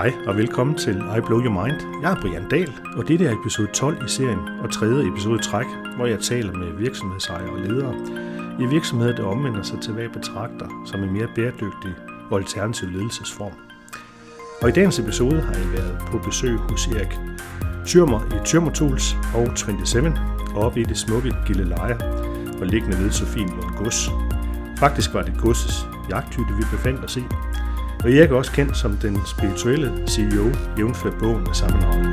Hej og velkommen til I Blow Your Mind. Jeg er Brian Dahl, og dette er episode 12 i serien og tredje episode træk, hvor jeg taler med virksomhedsejere og ledere i virksomheder, der omvender sig til hvad jeg betragter som en mere bæredygtig og alternativ ledelsesform. Og i dagens episode har jeg været på besøg hos Erik Tyrmer i Tyrmer Tools og 27 oppe i det smukke Gilleleje og liggende ved Sofienlund Gods. Faktisk var det godses jagthytte, vi befandt os i, og Erik er også kendt som den spirituelle CEO, jævnført bogen af samme navn.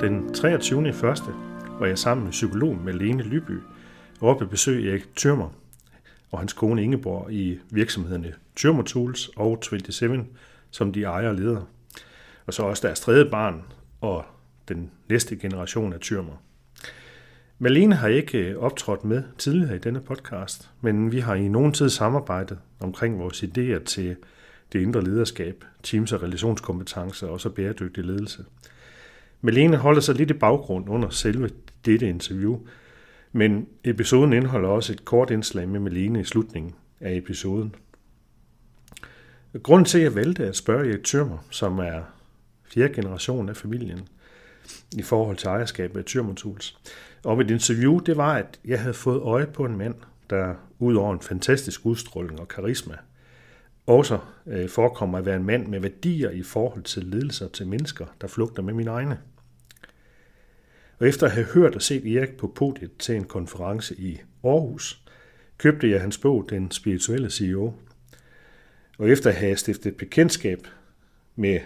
Den 23. 1. var jeg sammen med psykolog Malene Lyby oppe besøg i Erik Tyrmer, og hans kone Ingeborg i virksomhederne Tyrmo Tools og 27, som de ejer og leder. Og så også deres tredje barn og den næste generation af Tyrmer. Malene har ikke øh, optrådt med tidligere i denne podcast, men vi har i nogen tid samarbejdet omkring vores idéer til det indre lederskab, teams- og relationskompetencer og så bæredygtig ledelse. Malene holder sig lidt i baggrund under selve dette interview, men episoden indeholder også et kort indslag med Malene i slutningen af episoden. Grunden til, at jeg valgte at spørge Erik Tyrmer, som er fjerde generation af familien, i forhold til ejerskabet af Tyrmer Tools, om et interview, det var, at jeg havde fået øje på en mand, der ud over en fantastisk udstråling og karisma, også øh, forekommer at være en mand med værdier i forhold til ledelser til mennesker, der flugter med mine egne. Og efter at have hørt og set Erik på podiet til en konference i Aarhus, købte jeg hans bog Den spirituelle CEO. Og efter at have stiftet bekendtskab med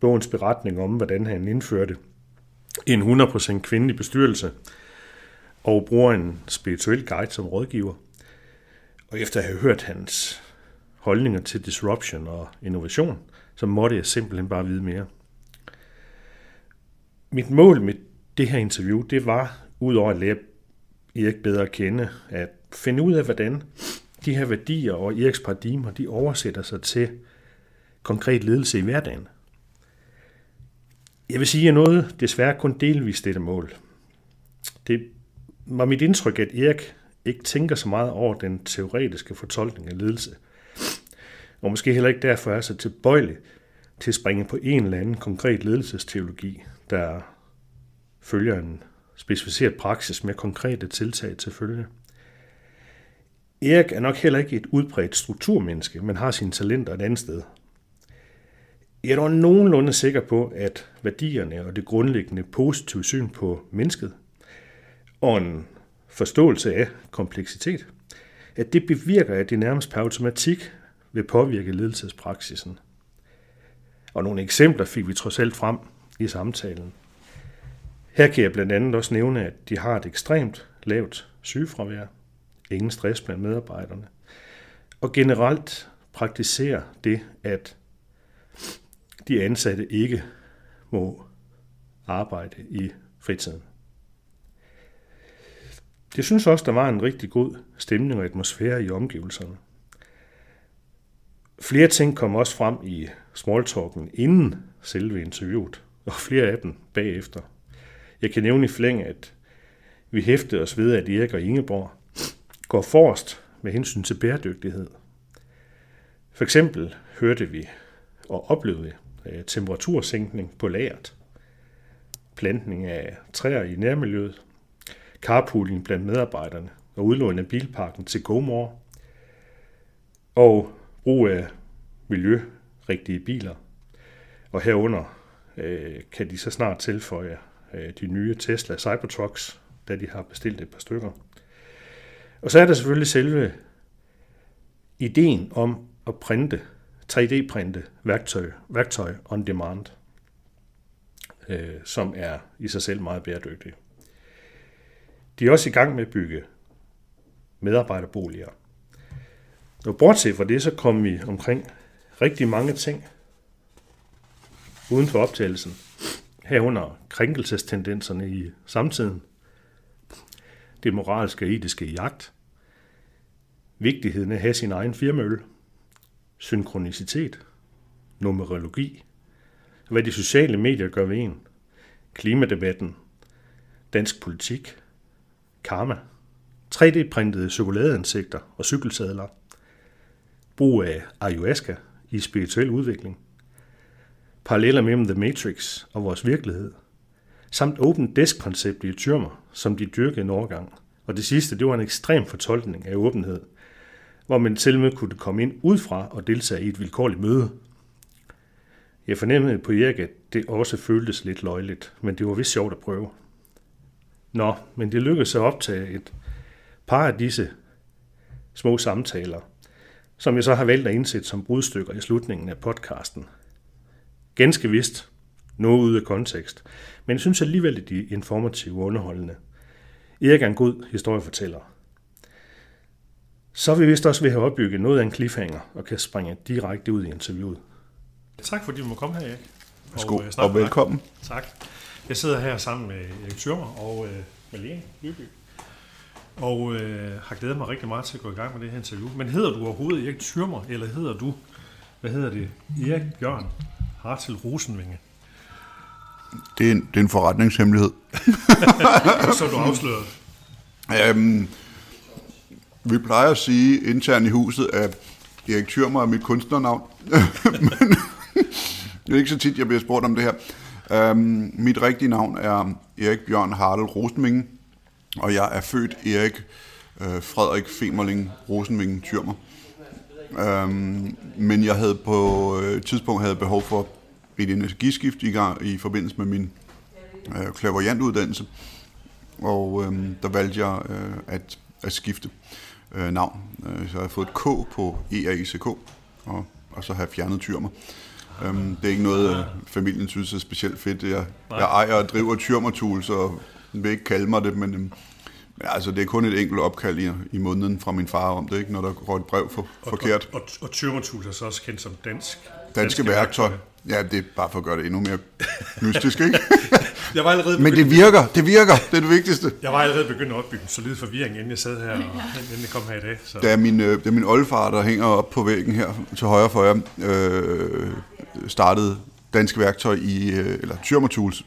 bogens beretning om, hvordan han indførte en 100% kvindelig bestyrelse og bruger en spirituel guide som rådgiver, og efter at have hørt hans holdninger til disruption og innovation, så måtte jeg simpelthen bare vide mere. Mit mål med det her interview, det var, udover at lære Erik bedre at kende, at finde ud af, hvordan de her værdier og Eriks paradigmer, de oversætter sig til konkret ledelse i hverdagen. Jeg vil sige, at jeg nåede desværre kun delvist dette mål. Det var mit indtryk, at Erik ikke tænker så meget over den teoretiske fortolkning af ledelse. Og måske heller ikke derfor er så tilbøjelig til at springe på en eller anden konkret ledelsesteologi, der følger en specificeret praksis med konkrete tiltag til følge. Erik er nok heller ikke et udbredt strukturmenneske, men har sine talenter et andet sted. Jeg er dog nogenlunde sikker på, at værdierne og det grundlæggende positive syn på mennesket og en forståelse af kompleksitet, at det bevirker, at det nærmest per automatik vil påvirke ledelsespraksisen. Og nogle eksempler fik vi trods alt frem i samtalen – her kan jeg blandt andet også nævne, at de har et ekstremt lavt sygefravær, ingen stress blandt medarbejderne, og generelt praktiserer det, at de ansatte ikke må arbejde i fritiden. Jeg synes også, der var en rigtig god stemning og atmosfære i omgivelserne. Flere ting kom også frem i smalltalken inden selve interviewet, og flere af dem bagefter. Jeg kan nævne i flæng, at vi hæftede os ved, at Erik og Ingeborg går forrest med hensyn til bæredygtighed. For eksempel hørte vi og oplevede øh, temperatursænkning på lageret, plantning af træer i nærmiljøet, carpooling blandt medarbejderne og udlån af bilparken til GoMore, og brug af miljørigtige biler. Og herunder øh, kan de så snart tilføje Øh, de nye Tesla Cybertrucks, da de har bestilt et par stykker. Og så er der selvfølgelig selve ideen om at printe, 3D-printe værktøj, værktøj on demand, øh, som er i sig selv meget bæredygtig. De er også i gang med at bygge medarbejderboliger. Og bortset fra det, så kom vi omkring rigtig mange ting uden for optagelsen herunder krænkelsestendenserne i samtiden, det moralske og etiske jagt, vigtigheden af at have sin egen firmaøl, synkronicitet, numerologi, hvad de sociale medier gør ved en, klimadebatten, dansk politik, karma, 3D-printede chokoladeansigter og cykelsadler, brug af ayahuasca i spirituel udvikling, paralleller mellem The Matrix og vores virkelighed, samt open desk-konceptet i tyrmer, som de dyrkede en overgang. Og det sidste, det var en ekstrem fortolkning af åbenhed, hvor man til med kunne komme ind udefra og deltage i et vilkårligt møde. Jeg fornemmede på Erik, at det også føltes lidt løjligt, men det var vist sjovt at prøve. Nå, men det lykkedes at optage et par af disse små samtaler, som jeg så har valgt at indsætte som brudstykker i slutningen af podcasten. Ganske vist, noget ude af kontekst, men jeg synes alligevel, at de er informative og underholdende. Erik er en god historiefortæller. Så er vi vist også ved at have opbygget noget af en cliffhanger og kan springe direkte ud i interviewet. Tak fordi du må komme her, Erik. Værsgo, og, og velkommen. Tak. Jeg sidder her sammen med Erik Thürmer og øh, Malene Lyby. Og øh, har glædet mig rigtig meget til at gå i gang med det her interview. Men hedder du overhovedet Erik Thürmer, eller hedder du, hvad hedder det, Erik Bjørn Hartel Rosenvinge? Det er en, det er en forretningshemmelighed. Så du afsløret. Øhm, vi plejer at sige internt i huset, at Erik Thürmer er mit kunstnernavn. Men det er ikke så tit, jeg bliver spurgt om det her. Øhm, mit rigtige navn er Erik Bjørn Hartel Rosenvinge, og jeg er født Erik øh, Frederik Femerling Rosenvinge Thürmer. Øhm, men jeg havde på et øh, tidspunkt havde behov for et energiskift i, gang, i forbindelse med min øh, klaverjantuddannelse, og øh, der valgte jeg øh, at, at skifte øh, navn. Øh, så jeg har fået et K på EAICK, og, og så har jeg fjernet Tyrmer. Um, det er ikke noget, øh, familien synes er specielt fedt. Jeg, jeg ejer og driver Tyrmer så vil ikke kalde mig det, men, men altså, det er kun et enkelt opkald i, i måneden fra min far om det, ikke, når der går et brev for, forkert. Og, og, og Tyrmer er så også kendt som dansk. Danske, danske værktøj. værktøj. Ja, det er bare for at gøre det endnu mere mystisk, ikke? jeg var allerede Men det virker, det virker, det er det vigtigste. Jeg var allerede begyndt at opbygge en solid forvirring, inden jeg sad her, og inden jeg kom her i dag. Så. Det, er min, øh, det er min oldefar, der hænger op på væggen her til højre for jer, øh, startede Danske Værktøj i, øh, eller Tyrmer Tools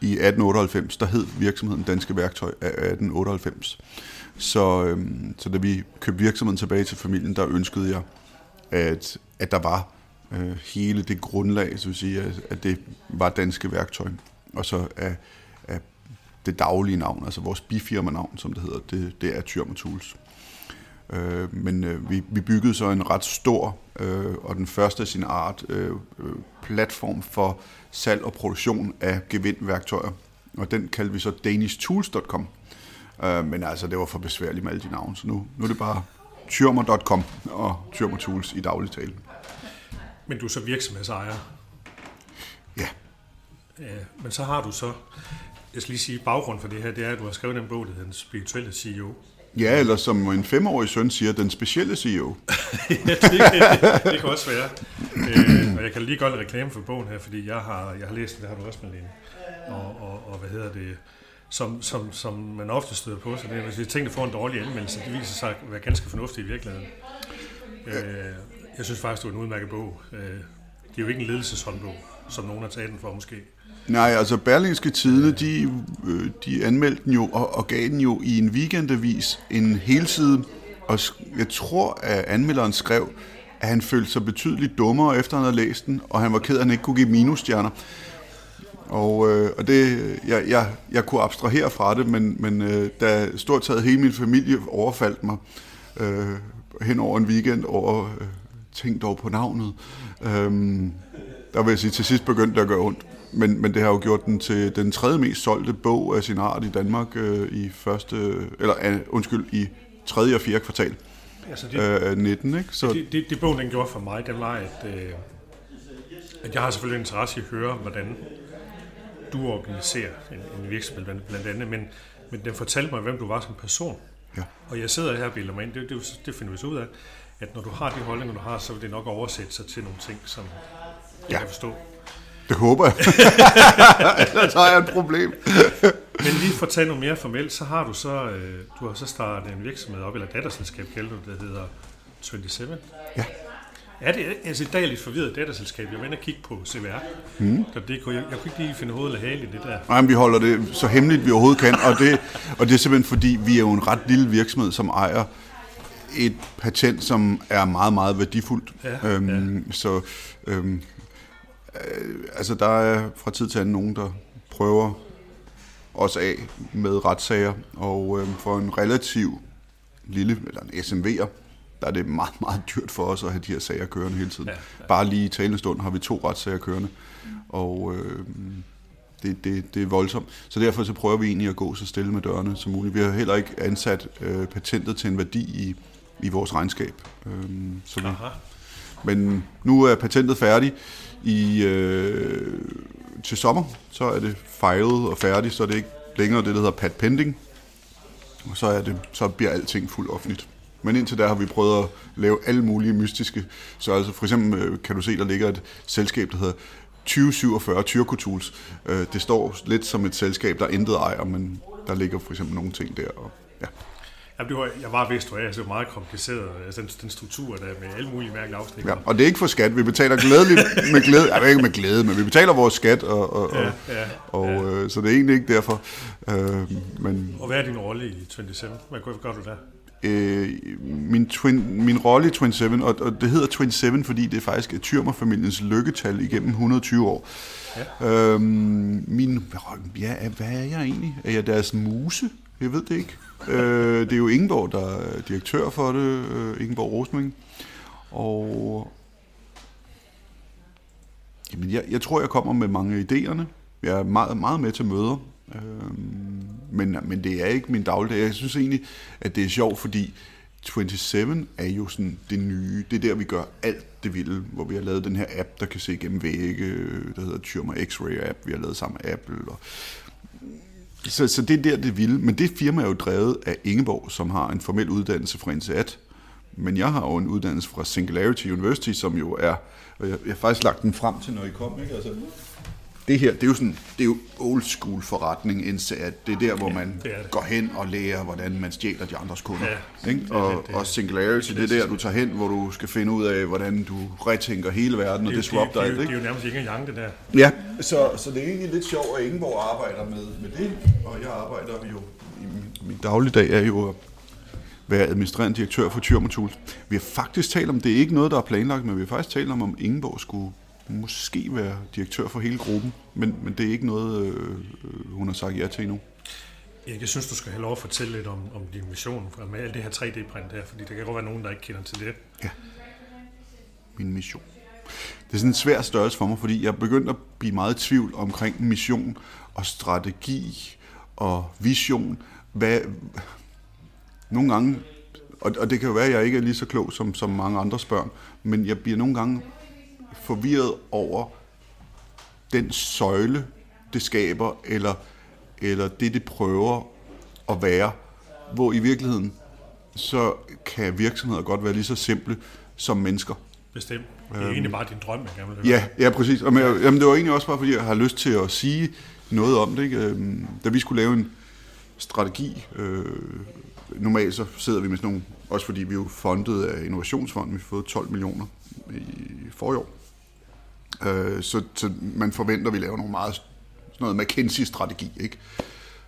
i 1898. Der hed virksomheden Danske Værktøj af 1898. Så, øh, så da vi købte virksomheden tilbage til familien, der ønskede jeg, at, at der var øh, hele det grundlag, så vil sige, at, at det var danske værktøj. Og så er, af det daglige navn, altså vores bifirma-navn, som det hedder, det, det er Tyrm Tools. Øh, men øh, vi, vi byggede så en ret stor øh, og den første af sin art øh, øh platform for salg og produktion af gevindværktøjer. Og den kaldte vi så danishtools.com. Øh, men altså, det var for besværligt med alle de navne, så nu, nu er det bare tyrmer.com og Tyrmer Tools i daglig tale. Men du er så virksomhedsejer. Ja. ja. Men så har du så, jeg skal lige sige, baggrund for det her, det er, at du har skrevet en bog, der hedder Den Spirituelle CEO. Ja, eller som en femårig søn siger, den specielle CEO. ja, det, det, det kan også være. Øh, og jeg kan lige godt reklame for bogen her, fordi jeg har, jeg har læst den, det har du også, Malene. Og, og, og hvad hedder det, som, som, som man ofte støder på, så det er, hvis vi tænker får en dårlig anmeldelse, det viser sig at være ganske fornuftigt i virkeligheden. Øh, jeg synes faktisk, det var en udmærket bog. Øh, det er jo ikke en ledelseshåndbog, som nogen har taget den for måske. Nej, altså Berlingske Tidene, de, øh, de anmeldte den jo og, og gav den jo i en weekendavis en helside. Og jeg tror, at anmelderen skrev, at han følte sig betydeligt dummere, efter han havde læst den, og han var ked af, at han ikke kunne give minusstjerner. Og, øh, og det, jeg, jeg, jeg kunne abstrahere fra det, men, men øh, da stort taget hele min familie overfaldt mig øh, hen over en weekend over øh, tænk dog på navnet. Øhm, der vil jeg sige, til sidst begyndte det at gøre ondt. Men, men det har jo gjort den til den tredje mest solgte bog af sin art i Danmark øh, i første, eller uh, undskyld, i tredje og fjerde kvartal. Altså det, øh, 19, ikke? Så det, det, det bogen den gjorde for mig, det var, at, øh, at jeg har selvfølgelig interesse i at høre, hvordan du organiserer en, en virksomhed blandt, blandt andet, men, men den fortalte mig, hvem du var som person. Ja. Og jeg sidder her og bilder mig ind, det, det, det finder vi så ud af, at når du har de holdninger, du har, så vil det nok oversætte sig til nogle ting, som jeg ja. kan forstå. Det håber jeg. Ellers har jeg et problem. Men lige for at tage noget mere formelt, så har du så, øh, du har så startet en virksomhed op, eller datterselskab kalder du det, der hedder 27. Ja. Ja, det er, altså i dag er lidt forvirret datterselskab. Jeg var inde og kigge på CVR. Mm. Så det kunne, jeg, jeg kunne ikke lige finde hovedet eller hale i det der. Nej, men vi holder det så hemmeligt, vi overhovedet kan, og det, og det er simpelthen fordi, vi er jo en ret lille virksomhed, som ejer et patent, som er meget, meget værdifuldt. Ja, øhm, ja. Så øhm, øh, altså, der er fra tid til anden nogen, der prøver os af med retssager, og øhm, for en relativ lille, eller en SMV'er, der er det meget, meget dyrt for os at have de her sager kørende hele tiden. Ja, ja. Bare lige i talende stund har vi to retssager kørende, og øh, det, det, det er voldsomt. Så derfor så prøver vi egentlig at gå så stille med dørene som muligt. Vi har heller ikke ansat øh, patentet til en værdi i, i vores regnskab. Øh, så vi, men nu er patentet færdigt i, øh, til sommer, så er det fejlet og færdigt, så er det ikke længere det, der hedder pat pending, og så, er det, så bliver alting fuldt offentligt. Men indtil der har vi prøvet at lave alle mulige mystiske. Så altså for eksempel øh, kan du se, der ligger et selskab, der hedder 2047 Tyrko Tools. Det står lidt som et selskab, der intet ejer, men der ligger for eksempel nogle ting der. Og. Jamen, det var, jeg var vist, at det var meget kompliceret, altså den, den struktur der med alle mulige mærkelige afsnit. Ja, og det er ikke for skat, vi betaler glædeligt med glæde, jeg ikke med glæde, men vi betaler vores skat, og, og, ja, ja, og ja. Øh, så det er egentlig ikke derfor. Øh, men, og hvad er din rolle i 27? Hvad gør du der? øh, min, twin, min rolle i Twin 7, og, og det hedder Twin 7, fordi det er faktisk Tyrmer-familiens lykketal igennem 120 år. Ja. Øhm, min, ja, hvad er jeg egentlig? Er jeg deres muse? Jeg ved det ikke øh, det er jo Ingeborg, der er direktør for det, øh, Ingeborg Rosming. Og jamen, jeg, jeg tror, jeg kommer med mange af idéerne. Jeg er meget, meget med til møder. Øh, men, men det er ikke min dagligdag. Jeg synes egentlig, at det er sjovt, fordi 27 er jo sådan det nye. Det er der, vi gør alt det vilde, hvor vi har lavet den her app, der kan se gennem vægge, der hedder Tyrmer X-Ray app, vi har lavet sammen med Apple. Og så, så det er der, det vilde. Men det firma er jo drevet af Ingeborg, som har en formel uddannelse fra INSEAD. Men jeg har jo en uddannelse fra Singularity University, som jo er, og jeg, jeg har faktisk lagt den frem til, når I kom, ikke? Altså, det her, det er jo sådan, det er jo old school forretning, indtil at det er der, hvor man det det. går hen og lærer, hvordan man stjæler de andres kunder. Ja, ikke? Og, det, det, og singularity, det er der, du tager hen, hvor du skal finde ud af, hvordan du retænker hele verden, og det, det swap alt. Det er jo nærmest ikke engang det der. Ja, så, så det er egentlig lidt sjovt, at Ingeborg arbejder med, med det, og jeg arbejder jo, i min, min dagligdag er jo at være administrerende direktør for Tyrma Tools. Vi har faktisk talt om, det er ikke noget, der er planlagt, men vi har faktisk talt om, om Ingeborg skulle måske være direktør for hele gruppen, men, men det er ikke noget, øh, hun har sagt ja til endnu. Erik, jeg synes, du skal have lov at fortælle lidt om, om din mission med alt det her 3D-print her, fordi der kan godt være nogen, der ikke kender til det. Ja, min mission. Det er sådan en svær størrelse for mig, fordi jeg er begyndt at blive meget i tvivl omkring mission og strategi og vision. Hvad, nogle gange, og, og det kan jo være, at jeg ikke er lige så klog som, som mange andre børn, men jeg bliver nogle gange forvirret over den søjle, det skaber, eller, eller det, det prøver at være. Hvor i virkeligheden, så kan virksomheder godt være lige så simple som mennesker. Bestemt. Det er øhm, egentlig bare din drøm, jeg gerne vil Ja, ja, præcis. Og, men, jamen, det var egentlig også bare, fordi jeg har lyst til at sige noget om det. Ikke? Øhm, da vi skulle lave en strategi, øh, normalt så sidder vi med sådan nogle, også fordi vi er jo fundet af Innovationsfonden, vi har fået 12 millioner i forrige år. Øh, så, så man forventer, at vi laver nogle meget sådan noget McKinsey-strategi, ikke?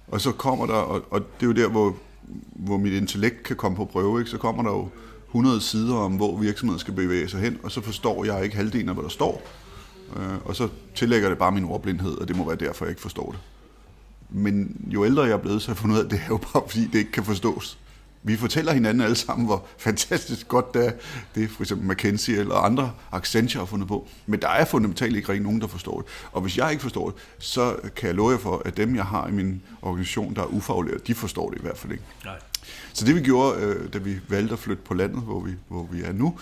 Og så kommer der, og, og det er jo der, hvor, hvor mit intellekt kan komme på prøve, ikke? Så kommer der jo 100 sider om, hvor virksomheden skal bevæge sig hen, og så forstår jeg ikke halvdelen af, hvad der står. Øh, og så tillægger det bare min ordblindhed, og det må være derfor, jeg ikke forstår det. Men jo ældre jeg er blevet, så har jeg fundet ud af, at det er jo bare, fordi det ikke kan forstås vi fortæller hinanden alle sammen, hvor fantastisk godt det er, det er for eksempel McKinsey eller andre Accenture har fundet på. Men der er fundamentalt ikke rigtig nogen, der forstår det. Og hvis jeg ikke forstår det, så kan jeg love jer for, at dem, jeg har i min organisation, der er ufaglærte, de forstår det i hvert fald ikke. Nej. Så det vi gjorde, øh, da vi valgte at flytte på landet, hvor vi, hvor vi er nu,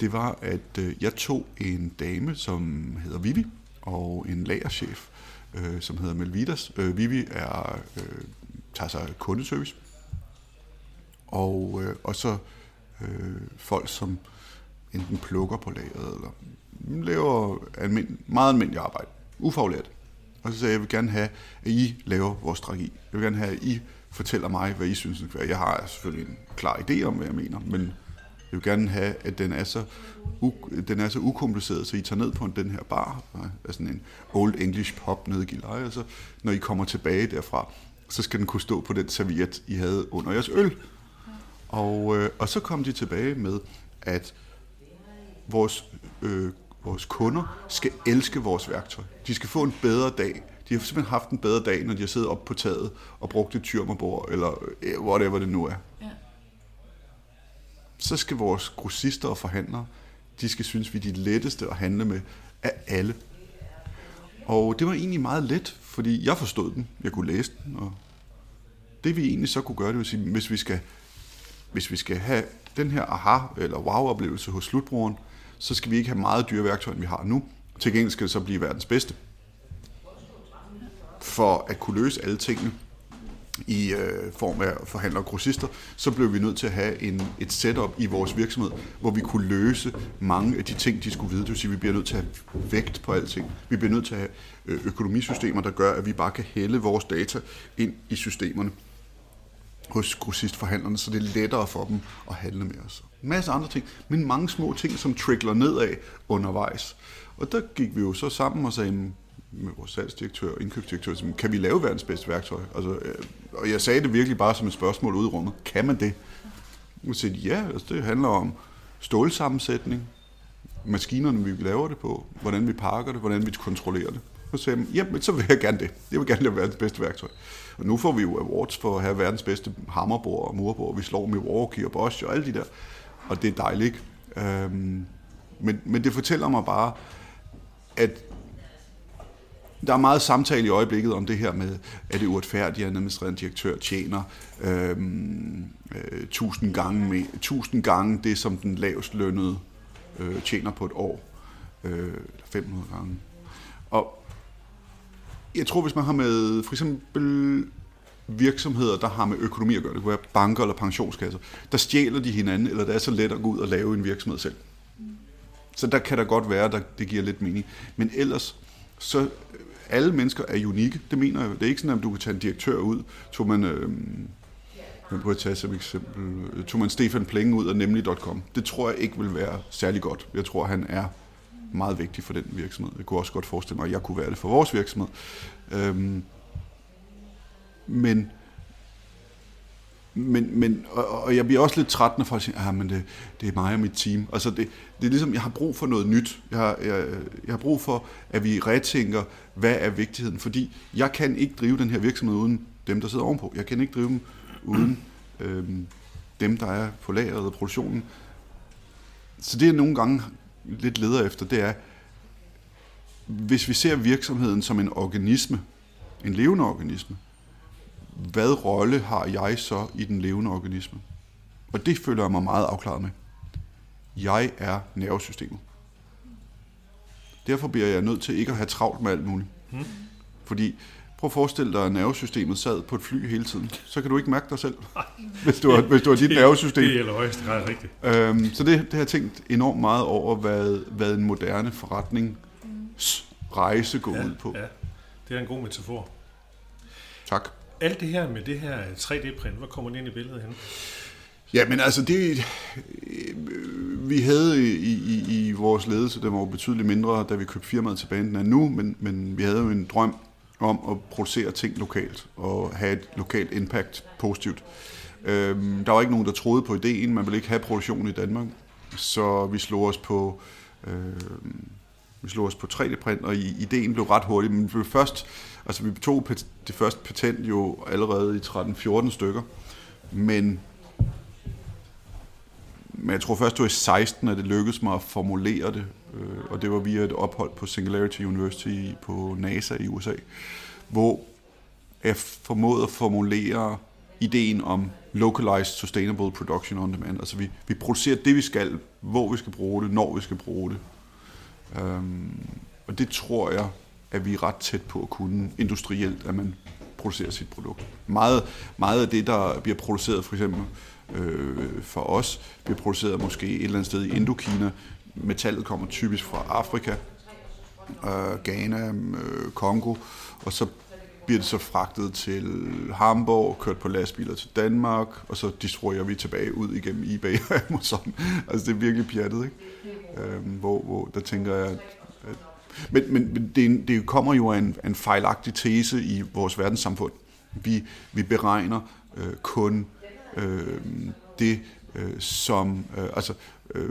det var, at øh, jeg tog en dame, som hedder Vivi, og en lagerchef, øh, som hedder Melvidas. Vivi er, tager sig kundeservice og, øh, og så øh, folk, som enten plukker på lageret, eller laver almind- meget almindeligt arbejde, ufaglært. Og så sagde jeg, jeg vil gerne have, at I laver vores strategi. Jeg vil gerne have, at I fortæller mig, hvad I synes. den skal være. Jeg har selvfølgelig en klar idé om, hvad jeg mener, men Jeg vil gerne have, at den er så, u- den er så ukompliceret, så I tager ned på den her bar, altså en old English pub nede i Gilleleje, og så når I kommer tilbage derfra, så skal den kunne stå på den serviet, I havde under jeres øl. Og, øh, og så kom de tilbage med, at vores, øh, vores kunder skal elske vores værktøj. De skal få en bedre dag. De har simpelthen haft en bedre dag, når de har siddet op på taget og brugt et tyrmerbord, eller øh, whatever det nu er. Ja. Så skal vores grossister og forhandlere, de skal synes, vi er de letteste at handle med af alle. Og det var egentlig meget let, fordi jeg forstod den. Jeg kunne læse den, og det vi egentlig så kunne gøre, det vil sige, hvis vi skal, hvis vi skal have den her aha- eller wow-oplevelse hos slutbrugeren, så skal vi ikke have meget dyre værktøjer, end vi har nu. Til gengæld skal det så blive verdens bedste. For at kunne løse alle tingene i øh, form af forhandlere og grossister, så blev vi nødt til at have en, et setup i vores virksomhed, hvor vi kunne løse mange af de ting, de skulle vide. Det vil sige, at vi bliver nødt til at have vægt på alting. Vi bliver nødt til at have øh, økonomisystemer, der gør, at vi bare kan hælde vores data ind i systemerne hos grossistforhandlerne, så det er lettere for dem at handle med os. En masse andre ting, men mange små ting, som trickler nedad undervejs. Og der gik vi jo så sammen og sagde, mm, med vores salgsdirektør og indkøbsdirektør, som, mm, kan vi lave verdens bedste værktøj? Altså, øh, og jeg sagde det virkelig bare som et spørgsmål ude i rummet. Kan man det? Og sagde, ja, altså, det handler om stålsammensætning, maskinerne, vi laver det på, hvordan vi pakker det, hvordan vi kontrollerer det. Og så sagde jeg, mm, jamen, så vil jeg gerne det. Jeg vil gerne lave verdens bedste værktøj. Og nu får vi jo awards for at have verdens bedste hammerbord og murbord. Vi slår Milwaukee og Bosch og alle de der. Og det er dejligt. Øhm, men, men det fortæller mig bare, at der er meget samtale i øjeblikket om det her med, at det uretfærdigt, at en administrerende direktør tjener øhm, øh, tusind, gange med, tusind gange det, som den lavest lønnede øh, tjener på et år. Øh, 500 gange. Og jeg tror, hvis man har med for eksempel virksomheder, der har med økonomi at gøre, det kunne være banker eller pensionskasser, der stjæler de hinanden, eller det er så let at gå ud og lave en virksomhed selv. Så der kan der godt være, at det giver lidt mening. Men ellers, så alle mennesker er unikke, det mener jeg. Det er ikke sådan, at du kan tage en direktør ud. Tog man, øh, man prøver at tage som eksempel, tog man Stefan Plenge ud af nemlig.com. Det tror jeg ikke vil være særlig godt. Jeg tror, han er meget vigtig for den virksomhed. Jeg kunne også godt forestille mig, at jeg kunne være det for vores virksomhed. Øhm, men men, men og, og jeg bliver også lidt træt, når folk siger, at men det, det er mig og mit team. Altså det, det er ligesom, jeg har brug for noget nyt. Jeg har, jeg, jeg har brug for, at vi retænker, hvad er vigtigheden. Fordi jeg kan ikke drive den her virksomhed uden dem, der sidder ovenpå. Jeg kan ikke drive dem uden øhm, dem, der er på lageret og produktionen. Så det, jeg nogle gange lidt leder efter, det er, hvis vi ser virksomheden som en organisme, en levende organisme, hvad rolle har jeg så i den levende organisme? Og det føler jeg mig meget afklaret med. Jeg er nervesystemet. Derfor bliver jeg nødt til ikke at have travlt med alt muligt. Hmm. Fordi prøv at forestille dig, at nervesystemet sad på et fly hele tiden. Så kan du ikke mærke dig selv, hvis du har, hvis du har dit nervesystem. Det er i højeste grad rigtigt. Øhm, så det, det har jeg tænkt enormt meget over, hvad, hvad en moderne forretning rejse går ja, ud på. Ja, det er en god metafor. Tak. Alt det her med det her 3D-print, hvor kommer det ind i billedet hen? Ja, men altså det, vi havde i, i, i vores ledelse, der var jo betydeligt mindre, da vi købte firmaet tilbage, end den er nu, men, men vi havde jo en drøm om at producere ting lokalt og have et lokalt impact positivt. Øhm, der var ikke nogen, der troede på ideen, man ville ikke have produktion i Danmark, så vi slog os på øh, vi slog os på 3D-print, og ideen blev ret hurtig, men vi blev først, altså vi tog det første patent jo allerede i 13-14 stykker, men, men jeg tror først det var i 16, at det lykkedes mig at formulere det, øh, og det var via et ophold på Singularity University på NASA i USA, hvor jeg formåede at formulere ideen om localized sustainable production on demand. Altså vi, vi producerer det, vi skal, hvor vi skal bruge det, når vi skal bruge det. Øhm, og det tror jeg, at vi er ret tæt på at kunne industrielt, at man producerer sit produkt. Meget, meget af det, der bliver produceret for eksempel øh, for os, bliver produceret måske et eller andet sted i Indokina. Metallet kommer typisk fra Afrika, øh, Ghana, øh, Kongo, og så bliver det så fragtet til Hamburg, kørt på lastbiler til Danmark, og så distribuerer vi tilbage ud igennem eBay og Amazon. altså det er virkelig pjattet, ikke? Øh, hvor, hvor der tænker jeg, at, at men, men, men det, det kommer jo af en, en fejlagtig tese i vores verdenssamfund. Vi, vi beregner øh, kun øh, det, øh, som, øh, altså øh,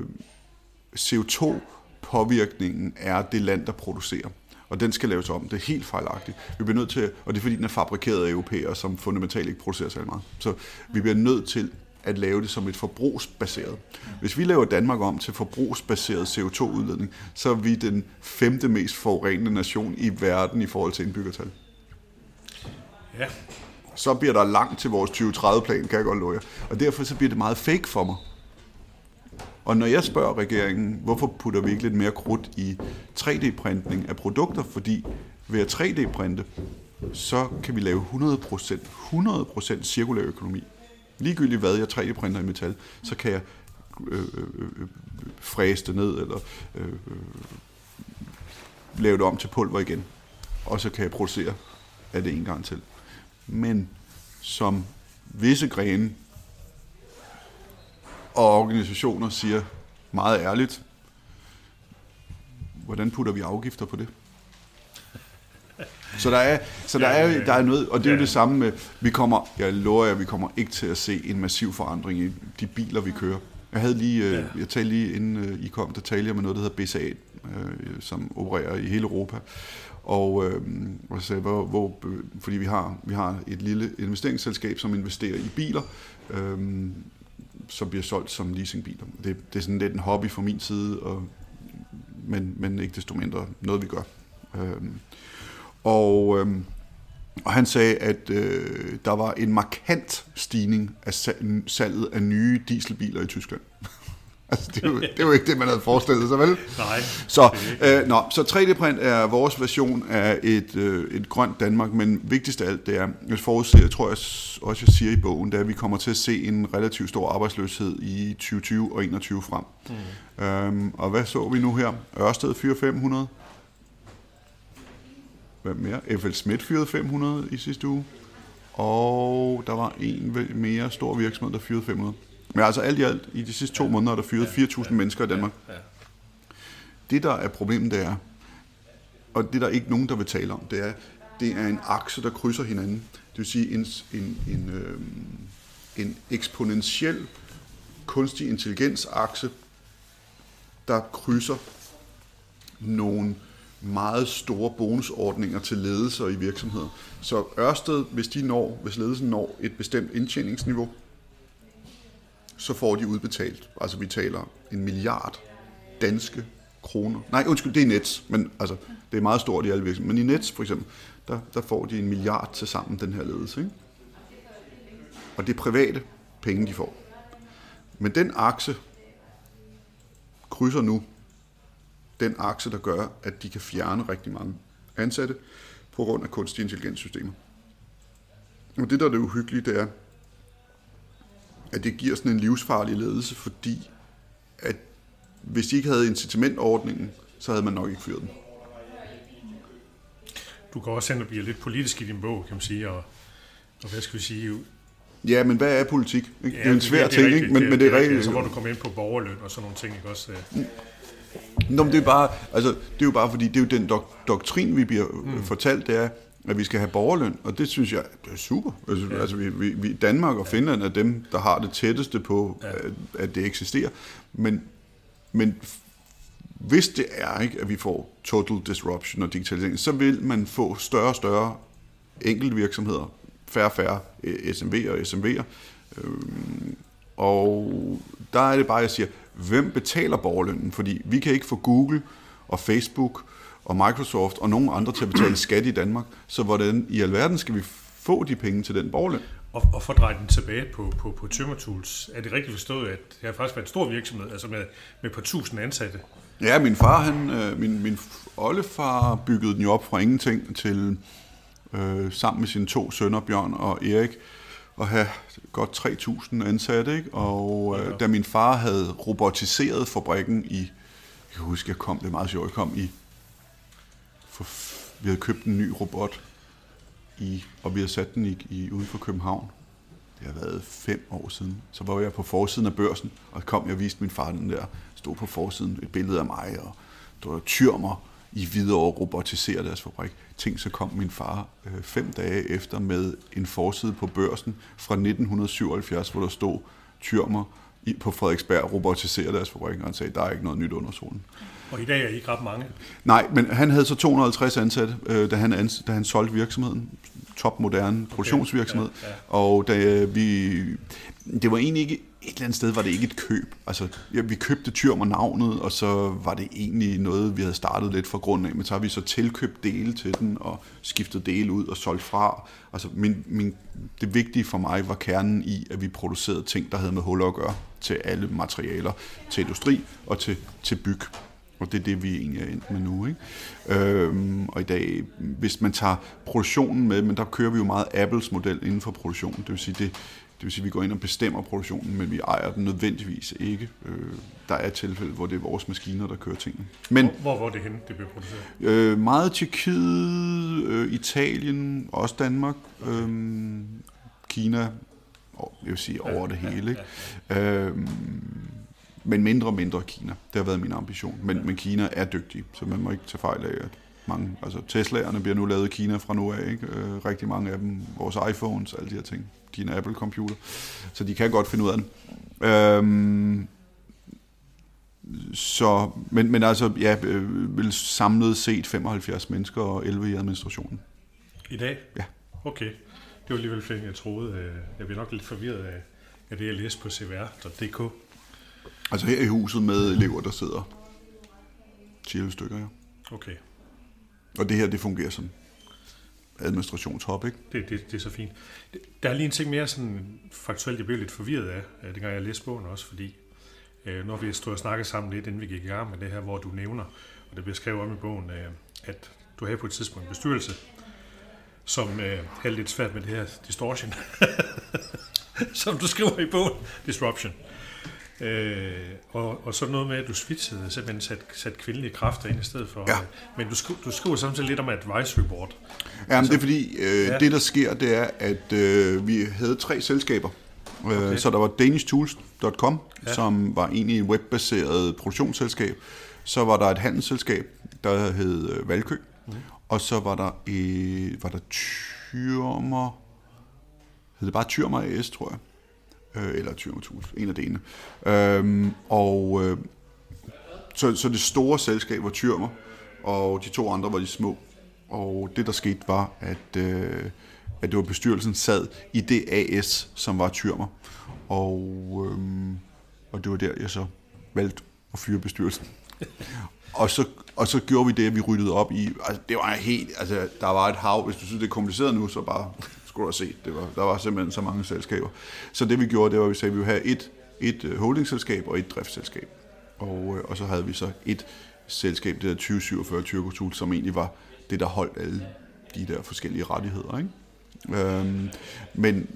CO2-påvirkningen er det land, der producerer og den skal laves om. Det er helt fejlagtigt. Vi bliver nødt til, og det er fordi, den er fabrikeret af europæere, som fundamentalt ikke producerer særlig meget. Så vi bliver nødt til at lave det som et forbrugsbaseret. Hvis vi laver Danmark om til forbrugsbaseret CO2-udledning, så er vi den femte mest forurenende nation i verden i forhold til indbyggertal. Ja. Så bliver der langt til vores 2030-plan, kan jeg godt love jer. Og derfor så bliver det meget fake for mig. Og når jeg spørger regeringen, hvorfor putter vi ikke lidt mere krudt i 3D-printning af produkter, fordi ved at 3D-printe, så kan vi lave 100%, 100% cirkulær økonomi. Ligegyldigt hvad jeg 3D-printer i metal, så kan jeg øh, øh, øh, fræse det ned, eller øh, øh, lave det om til pulver igen. Og så kan jeg producere af det en gang til. Men som visse grene og organisationer siger meget ærligt, hvordan putter vi afgifter på det? Så der er, så der er, der er noget, og det er jo det samme med, vi kommer, jeg lover jer, vi kommer ikke til at se en massiv forandring i de biler, vi kører. Jeg havde lige, ja. jeg talte lige inden I kom, der talte jeg med noget, der hedder BSA, som opererer i hele Europa. Og, øh, og sagde, hvor, hvor, fordi vi har, vi har et lille investeringsselskab, som investerer i biler, øh, som bliver solgt som leasingbiler. Det, det er sådan lidt en hobby fra min side, og, men, men ikke desto mindre noget, vi gør. Øhm, og, øhm, og han sagde, at øh, der var en markant stigning af salget af nye dieselbiler i Tyskland. Altså, det, er jo, det er jo ikke det, man havde forestillet sig, vel? Nej. Så, øh, nå, så 3D-print er vores version af et, øh, et grønt Danmark, men vigtigst af alt, det er, jeg forudser, tror jeg også, jeg siger i bogen, det er, at vi kommer til at se en relativt stor arbejdsløshed i 2020 og 2021 frem. Mm. Øhm, og hvad så vi nu her? Ørsted fyrer 500. Hvad mere? FL Schmidt fyrede 500 i sidste uge. Og der var en mere stor virksomhed, der fyrede 500. Men altså alt i alt, i de sidste to ja. måneder er der fyret 4.000 ja. mennesker i Danmark. Ja. Ja. Det, der er problemet, det er, og det der er ikke nogen, der vil tale om, det er, det er en akse, der krydser hinanden. Det vil sige en, en, en, øh, en eksponentiel kunstig intelligens-akse, der krydser nogle meget store bonusordninger til ledelser i virksomheder. Så Ørsted, hvis de når, hvis ledelsen når et bestemt indtjeningsniveau, så får de udbetalt, altså vi taler en milliard danske kroner. Nej, undskyld, det er Nets, men altså, det er meget stort i alle virksomheder. Men i Nets for eksempel, der, der får de en milliard til sammen, den her ledelse. Ikke? Og det er private penge, de får. Men den akse krydser nu den akse, der gør, at de kan fjerne rigtig mange ansatte på grund af kunstig intelligenssystemer. Og det, der er det uhyggelige, det er, at det giver sådan en livsfarlig ledelse, fordi at hvis de ikke havde incitamentordningen, så havde man nok ikke fyret den. Du går også hen og bliver lidt politisk i din bog, kan man sige, og, og hvad skal vi sige? Ja, men hvad er politik? Ikke? Ja, det er en svær det, det ting, ikke? Men, det, men det er rigtigt. Så hvor du kommer ind på borgerløn og sådan nogle ting, ikke også? Nå, men det er, bare, altså, det er jo bare fordi, det er jo den dok- doktrin, vi bliver mm. fortalt, det er, at vi skal have borgerløn, og det synes jeg det er super. Altså, ja. altså vi, vi, Danmark og Finland er dem, der har det tætteste på, ja. at, at det eksisterer. Men, men hvis det er, ikke, at vi får total disruption og digitalisering, så vil man få større og større enkelte virksomheder, færre og færre SMV'er og SMV'er. Øhm, og der er det bare, jeg siger, hvem betaler borgerlønnen? Fordi vi kan ikke få Google og Facebook og Microsoft og nogle andre til at betale skat i Danmark. Så hvordan i alverden skal vi få de penge til den borgerløn? Og, og for at dreje den tilbage på, på, på Tømmertools, er det rigtigt forstået, at det har faktisk været en stor virksomhed, altså med, med på tusind ansatte? Ja, min far, han, øh, min, min oldefar byggede den jo op fra ingenting til øh, sammen med sine to sønner, Bjørn og Erik, at have godt 3.000 ansatte. Ikke? Og øh, da min far havde robotiseret fabrikken i, jeg kan huske, jeg kom, det er meget sjovt, jeg kom i for, vi havde købt en ny robot i, og vi har sat den i, i ude for København. Det har været fem år siden. Så var jeg på forsiden af børsen, og kom jeg og viste min far den der. Stod på forsiden et billede af mig, og der var tyrmer i videre robotiserer deres fabrik. Tænk, så kom min far øh, fem dage efter med en forside på børsen fra 1977, hvor der stod tyrmer i, på Frederiksberg robotiserer deres fabrik, og han sagde, der er ikke noget nyt under solen. Og i dag er I ikke ret mange? Nej, men han havde så 250 ansatte, øh, da, han ans, da han solgte virksomheden. Topmoderne produktionsvirksomhed. Okay, ja, ja. Og da vi, det var egentlig ikke, et eller andet sted var det ikke et køb. Altså, ja, vi købte Tyrmer navnet, og så var det egentlig noget, vi havde startet lidt fra grunden af, men så har vi så tilkøbt dele til den, og skiftet dele ud og solgt fra. Altså, min, min, det vigtige for mig var kernen i, at vi producerede ting, der havde med huller at gøre til alle materialer, til industri og til, til byg. Og det er det, vi egentlig er endt med nu. Ikke? Øhm, og i dag, hvis man tager produktionen med, men der kører vi jo meget Apples model inden for produktionen. Det vil sige, det, det vil sige, at vi går ind og bestemmer produktionen, men vi ejer den nødvendigvis ikke. Øh, der er tilfælde, hvor det er vores maskiner, der kører tingene. Men, hvor, hvor er det henne, det bliver produceret? Øh, meget Tjekkiet, øh, Italien, også Danmark, øh, Kina, jeg vil sige over det hele. Ikke? Ja, ja, ja. Øh, men mindre og mindre Kina. Det har været min ambition. Men, ja. men Kina er dygtig, så man må ikke tage fejl af, at mange, altså Teslaerne bliver nu lavet i Kina fra nu af, ikke? Øh, rigtig mange af dem, vores iPhones, alle de her ting, en Apple-computer, så de kan godt finde ud af den. Øhm, så, men, men altså, ja, øh, vil samlet set 75 mennesker og 11 i administrationen. I dag? Ja. Okay. Det var alligevel flere, jeg troede. Øh, jeg blev nok lidt forvirret af, af det, jeg læste på cvr.dk. Altså her i huset med elever, der sidder 10 stykker, ja. Okay. Og det her, det fungerer som administrationshop, ikke? Det, det, det er så fint. Der er lige en ting mere sådan faktuelt, jeg blev lidt forvirret af, dengang jeg læste bogen også, fordi øh, når vi stod og snakkede sammen lidt, inden vi gik i gang med det her, hvor du nævner, og det bliver skrevet om i bogen, øh, at du havde på et tidspunkt en bestyrelse, som øh, havde lidt svært med det her distortion, som du skriver i bogen, disruption. Øh, og, og så noget med, at du switchede, simpelthen sat, sat kvindelige kræfter ind i stedet for. Ja. Men du, du skriver samtidig lidt om advisory board. Ja, men det er fordi, øh, ja. det der sker, det er, at øh, vi havde tre selskaber. Øh, okay. Så der var danishtools.com, ja. som var egentlig et webbaseret produktionsselskab. Så var der et handelsselskab, der hed øh, Valkø. Mm. Og så var der, øh, var der Tyrmer, hed det bare Tyrmer AS, tror jeg øh, eller 20.000, en af delene. Øhm, og øh, så, så det store selskab var Tyrmer, og de to andre var de små. Og det, der skete, var, at, øh, at det var bestyrelsen sad i det AS, som var Tyrmer. Og, øh, og det var der, jeg så valgte at fyre bestyrelsen. og så, og så gjorde vi det, at vi ryddede op i, altså det var helt, altså der var et hav, hvis du synes, det er kompliceret nu, så bare skulle du have set. Det var, der var simpelthen så mange selskaber. Så det vi gjorde, det var, at vi sagde, at vi ville have et, et øh, holdingselskab og et driftsselskab. Og, øh, og så havde vi så et selskab, det der 2047 Tyrkotul, som egentlig var det, der holdt alle de der forskellige rettigheder. Ikke? Øhm, men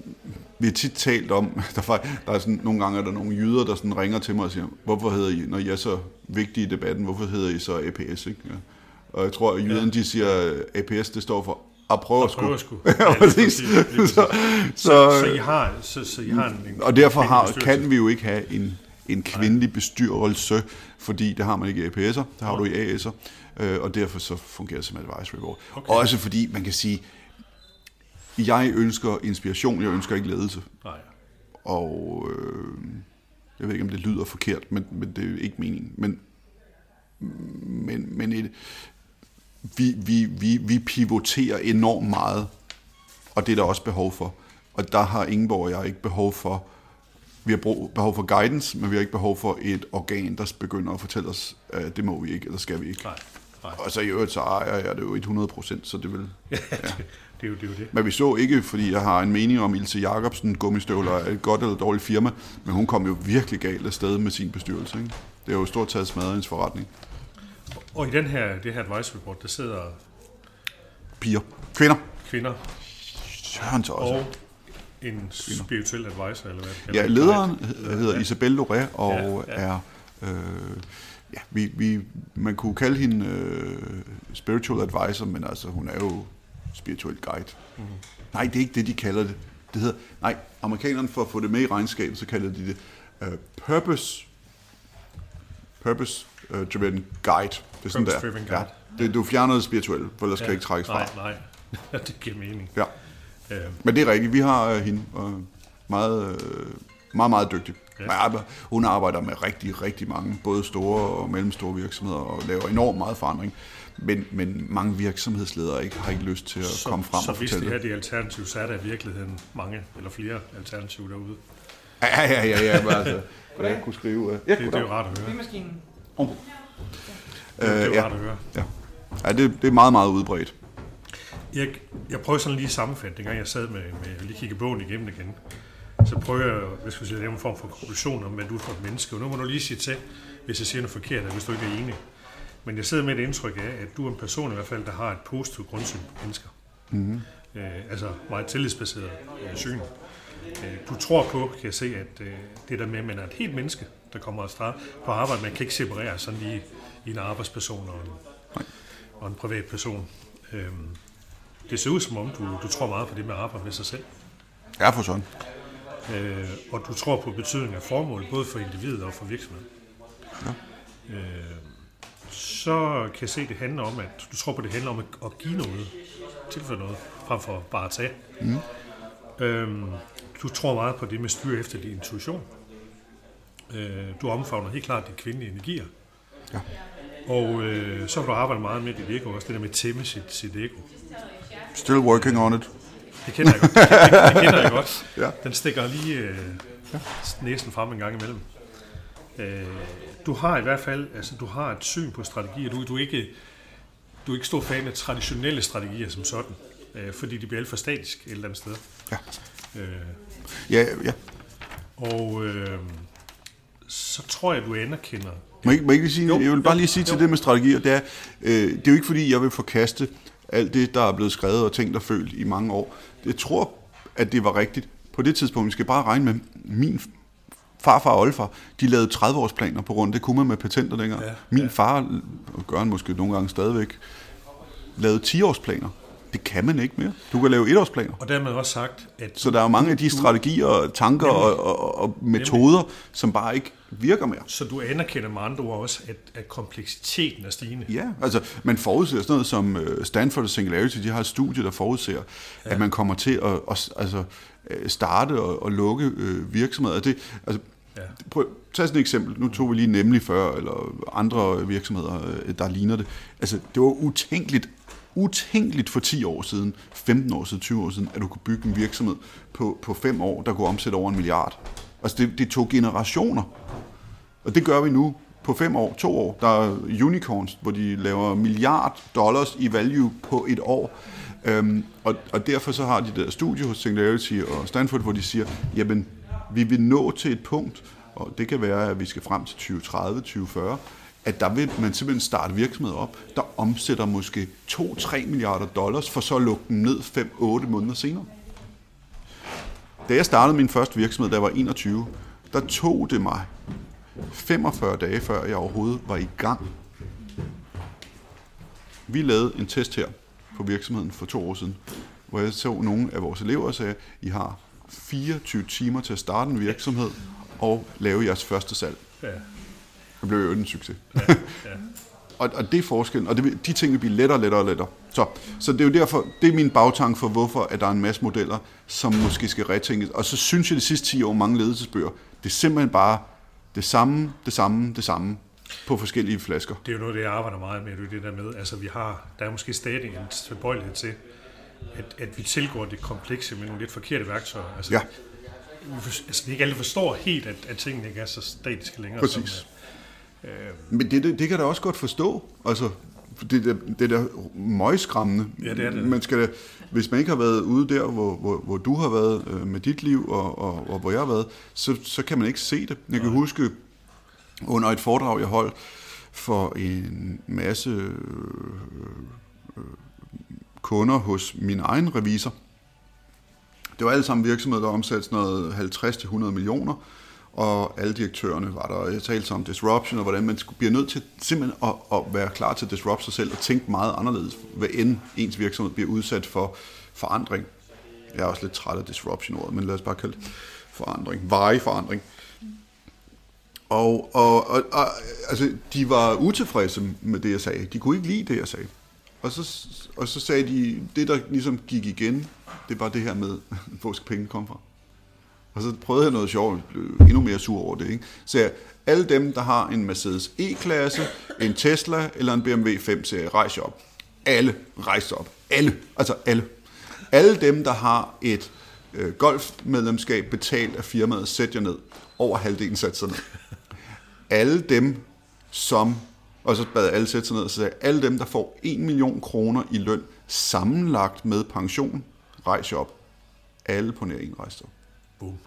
vi har tit talt om, der, var, der er sådan, nogle gange er der nogle jyder, der sådan ringer til mig og siger, hvorfor hedder I, når I er så vigtige i debatten, hvorfor hedder I så APS? Ikke? Ja. Og jeg tror, at jyderne de siger, APS det står for at prøve at skulle. ja, præcis. Så, så, I har, så, så I har en, en Og derfor har, kan vi jo ikke have en, en kvindelig bestyrelse, fordi det har man ikke i APS'er, det har du i AS'er, øh, og derfor så fungerer det som advisory board. Okay. Også fordi man kan sige, jeg ønsker inspiration, jeg ønsker ikke ledelse. Nej. Og øh, jeg ved ikke, om det lyder forkert, men, men det er ikke meningen. Men, men, men et, vi, vi, vi, vi pivoterer enormt meget, og det er der også behov for. Og der har Ingeborg og jeg ikke behov for, vi har behov for guidance, men vi har ikke behov for et organ, der begynder at fortælle os, at det må vi ikke, eller skal vi ikke. Nej, nej. Og så i øvrigt, så ejer jeg det jo 100 procent, så det vil... Ja. det, er jo, det er jo det. Men vi så ikke, fordi jeg har en mening om Ilse Jacobsen, gummistøvler er et godt eller dårligt firma, men hun kom jo virkelig galt af sted med sin bestyrelse. Ikke? Det er jo stort taget smadret hendes forretning. Og i den her, det her advisory board, der sidder... Piger. Kvinder. Kvinder. Søren så også. Og en spirituel advisor, eller hvad Ja, lederen hedder ja. Isabelle Loré, og ja, ja. er... Øh, ja, vi, vi, man kunne kalde hende øh, spiritual advisor, men altså hun er jo spirituel guide. Mm. Nej, det er ikke det, de kalder det. Det hedder, nej, amerikanerne for at få det med i regnskabet, så kalder de det uh, purpose, purpose uh, driven guide. Det er sådan der. Ja, det, du fjerner det spirituelle, for ellers ja. kan det ikke trækkes fra. Nej, nej. det giver mening. Ja. Øh, Men det er rigtigt, vi har uh, hende, og meget, uh, meget, meget dygtig. Ja. Hun arbejder med rigtig, rigtig mange, både store og mellemstore virksomheder, og laver enormt meget forandring. Men, men mange virksomhedsledere ikke, har ikke lyst til at så, komme frem så og hvis fortælle det her er alternativ, så er der i virkeligheden mange eller flere alternativer derude. Ja, ja, ja, ja, men altså, hvordan jeg kunne skrive... Uh, ja, Det, det er jo rart at høre. Bymaskinen. Uh, Det, det er jo ja, at høre. ja. ja det, det er meget, meget udbredt. Jeg, jeg prøver sådan lige at sammenfatte, dengang jeg sad med, med lige kigge bogen igennem igen. Så prøver jeg, hvad skal jeg sige, at lave en form for konklusion om, hvad du er for et menneske. Og nu må du lige sige til, hvis jeg siger noget forkert, eller hvis du ikke er enig. Men jeg sidder med et indtryk af, at du er en person i hvert fald, der har et positivt grundsyn på mennesker. Mm-hmm. Øh, altså meget tillidsbaseret øh, syn. Øh, du tror på, kan jeg se, at øh, det der med, at man er et helt menneske, der kommer afsted på arbejde, man kan ikke separere sådan lige en arbejdsperson og en, og en privat person. Øhm, det ser ud som om, du, du tror meget på det med at arbejde med sig selv. Ja, for sådan. Øh, og du tror på betydningen af formål, både for individet og for virksomheden. Ja. Øh, så kan jeg se, at det handler om, at du tror på, at det handler om at, at give noget, tilføre noget, frem for bare at tage. Mm. Øhm, du tror meget på det med styre efter din intuition. Øh, du omfavner helt klart de kvindelige energier. Ja. Og øh, så har du arbejdet meget med dit ego, også det der med at tæmme sit, sit ego. Still working on it. Det kender jeg godt. Det, det, det kender jeg godt. Ja. Den stikker lige øh, næsen frem en gang imellem. Øh, du har i hvert fald, altså du har et syn på strategier. Du, du, er ikke, du er ikke stor fan af traditionelle strategier som sådan, øh, fordi de bliver alt for statisk et eller andet sted. Ja. Øh, Ja, ja. og øh, så tror jeg, du anerkender. Må jeg, må jeg, ikke lige sige, Jo, jeg vil bare jo, lige sige til jo. det med strategier, det er, øh, det er jo ikke fordi, jeg vil forkaste alt det, der er blevet skrevet og tænkt og følt i mange år. Jeg tror, at det var rigtigt. På det tidspunkt, vi skal bare regne med, min farfar og oldefar, de lavede 30-årsplaner på grund. Det kunne man med patenter dengang. Ja, min ja. far, og gør han måske nogle gange stadigvæk, lavede 10-årsplaner. Det kan man ikke mere. Du kan lave 1-årsplaner. Og dermed også sagt, at Så der er jo mange af de strategier, og tanker og, og, og metoder, som bare ikke virker mere. så du anerkender med andre ord også, at, at kompleksiteten er stigende. Ja, altså man forudser sådan noget som øh, Stanford og Singularity, de har et studie, der forudser, ja. at man kommer til at, at altså, øh, starte og, og lukke øh, virksomheder. Det, altså, Ja. prøv, tag sådan et eksempel. Nu tog vi lige nemlig før, eller andre virksomheder, øh, der ligner det. Altså, det var utænkeligt, utænkeligt for 10 år siden, 15 år siden, 20 år siden, at du kunne bygge en virksomhed på, på 5 år, der kunne omsætte over en milliard. Altså, det, det tog generationer. Og det gør vi nu på fem år, to år. Der er unicorns, hvor de laver milliard dollars i value på et år. Øhm, og, og derfor så har de der studie hos Singularity og Stanford, hvor de siger, jamen, vi vil nå til et punkt, og det kan være, at vi skal frem til 2030, 2040, at der vil man simpelthen starte virksomheder op, der omsætter måske 2-3 milliarder dollars, for så at lukke dem ned 5-8 måneder senere. Da jeg startede min første virksomhed, da jeg var 21, der tog det mig 45 dage før jeg overhovedet var i gang. Vi lavede en test her på virksomheden for to år siden, hvor jeg så nogle af vores elever og sagde, I har 24 timer til at starte en virksomhed og lave jeres første salg. Ja. Det blev jo en succes. Ja. Og, og det er forskellen, og det, de ting vil blive lettere og lettere og lettere. Så, så det er jo derfor, det er min bagtanke for, hvorfor at der er en masse modeller, som måske skal retænkes. Og så synes jeg de sidste 10 år, mange ledelsesbøger, det er simpelthen bare det samme, det samme, det samme på forskellige flasker. Det er jo noget, det jeg arbejder meget med, det det der med, altså vi har, der er måske stadig en tilbøjelighed til, at, at vi tilgår det komplekse med nogle lidt forkerte værktøjer. Altså, Ja. vi, altså, vi ikke alle forstår helt, at, at tingene ikke er så statiske længere. Præcis. Som, øh, Men det, det, det kan da også godt forstå. Altså, det, der, det der møgskræmmende. Ja, det er det. Man skal, da- hvis man ikke har været ude der, hvor, hvor, hvor du har været øh, med dit liv, og, og, og hvor jeg har været, så, så kan man ikke se det. Jeg kan huske, under et foredrag, jeg holdt for en masse øh, øh, kunder hos min egen revisor. Det var alle sammen virksomheder, der omsatte sådan noget 50-100 millioner og alle direktørerne var der, og jeg talte om disruption, og hvordan man bliver nødt til simpelthen at, at være klar til at disrupte sig selv, og tænke meget anderledes, hvad end ens virksomhed bliver udsat for forandring. Jeg er også lidt træt af disruption-ordet, men lad os bare kalde det forandring, varig forandring. Og, og, og, og altså, de var utilfredse med det, jeg sagde. De kunne ikke lide det, jeg sagde. Og så, og så sagde de, det der ligesom gik igen, det var det her med, hvor skal penge komme fra? Og så prøvede jeg noget sjovt, blev endnu mere sur over det. Ikke? Så jeg, alle dem, der har en Mercedes E-klasse, en Tesla eller en BMW 5-serie, rejs op. Alle rejser op. Alle. Altså alle. Alle dem, der har et øh, golfmedlemskab betalt af firmaet, sæt jer ned. Over halvdelen sæt sig ned. Alle dem, som, og så bad alle sætte sig ned og sagde, alle dem, der får 1 million kroner i løn, sammenlagt med pension, rejs op. Alle på nær en rejste op. Boom.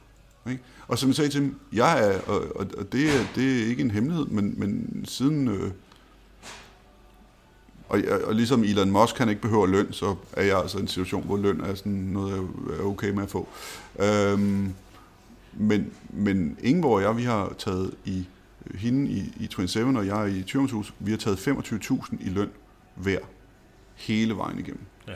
Ikke? Og som jeg sagde til dem, jeg er, og, og, og det, er, det er ikke en hemmelighed, men, men siden, øh, og, og ligesom Elon Musk han ikke behøver løn, så er jeg altså i en situation, hvor løn er sådan noget, jeg er okay med at få. Øhm, men, men Ingeborg og jeg, vi har taget i hende i, i 27, og jeg i Tyrumshus, vi har taget 25.000 i løn hver hele vejen igennem. Ja.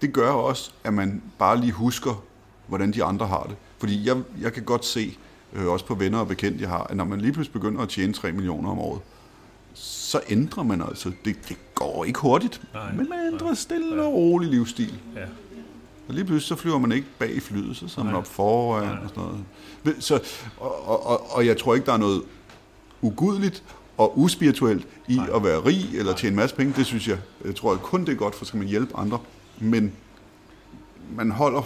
Det gør også, at man bare lige husker, hvordan de andre har det. Fordi jeg, jeg kan godt se, øh, også på venner og bekendte, jeg har, at når man lige pludselig begynder at tjene 3 millioner om året, så ændrer man altså. Det, det går ikke hurtigt, Nej, men man ændrer nej. stille og rolig livsstil. Ja. Og lige pludselig så flyver man ikke bag i flyet, så sidder man Nej. op foran Nej. og sådan noget. Så, og, og, og, og jeg tror ikke, der er noget ugudeligt og uspirituelt i Nej. at være rig eller tjene en masse penge. Det synes jeg, jeg tror at kun det er godt, for så skal man hjælpe andre. Men man holder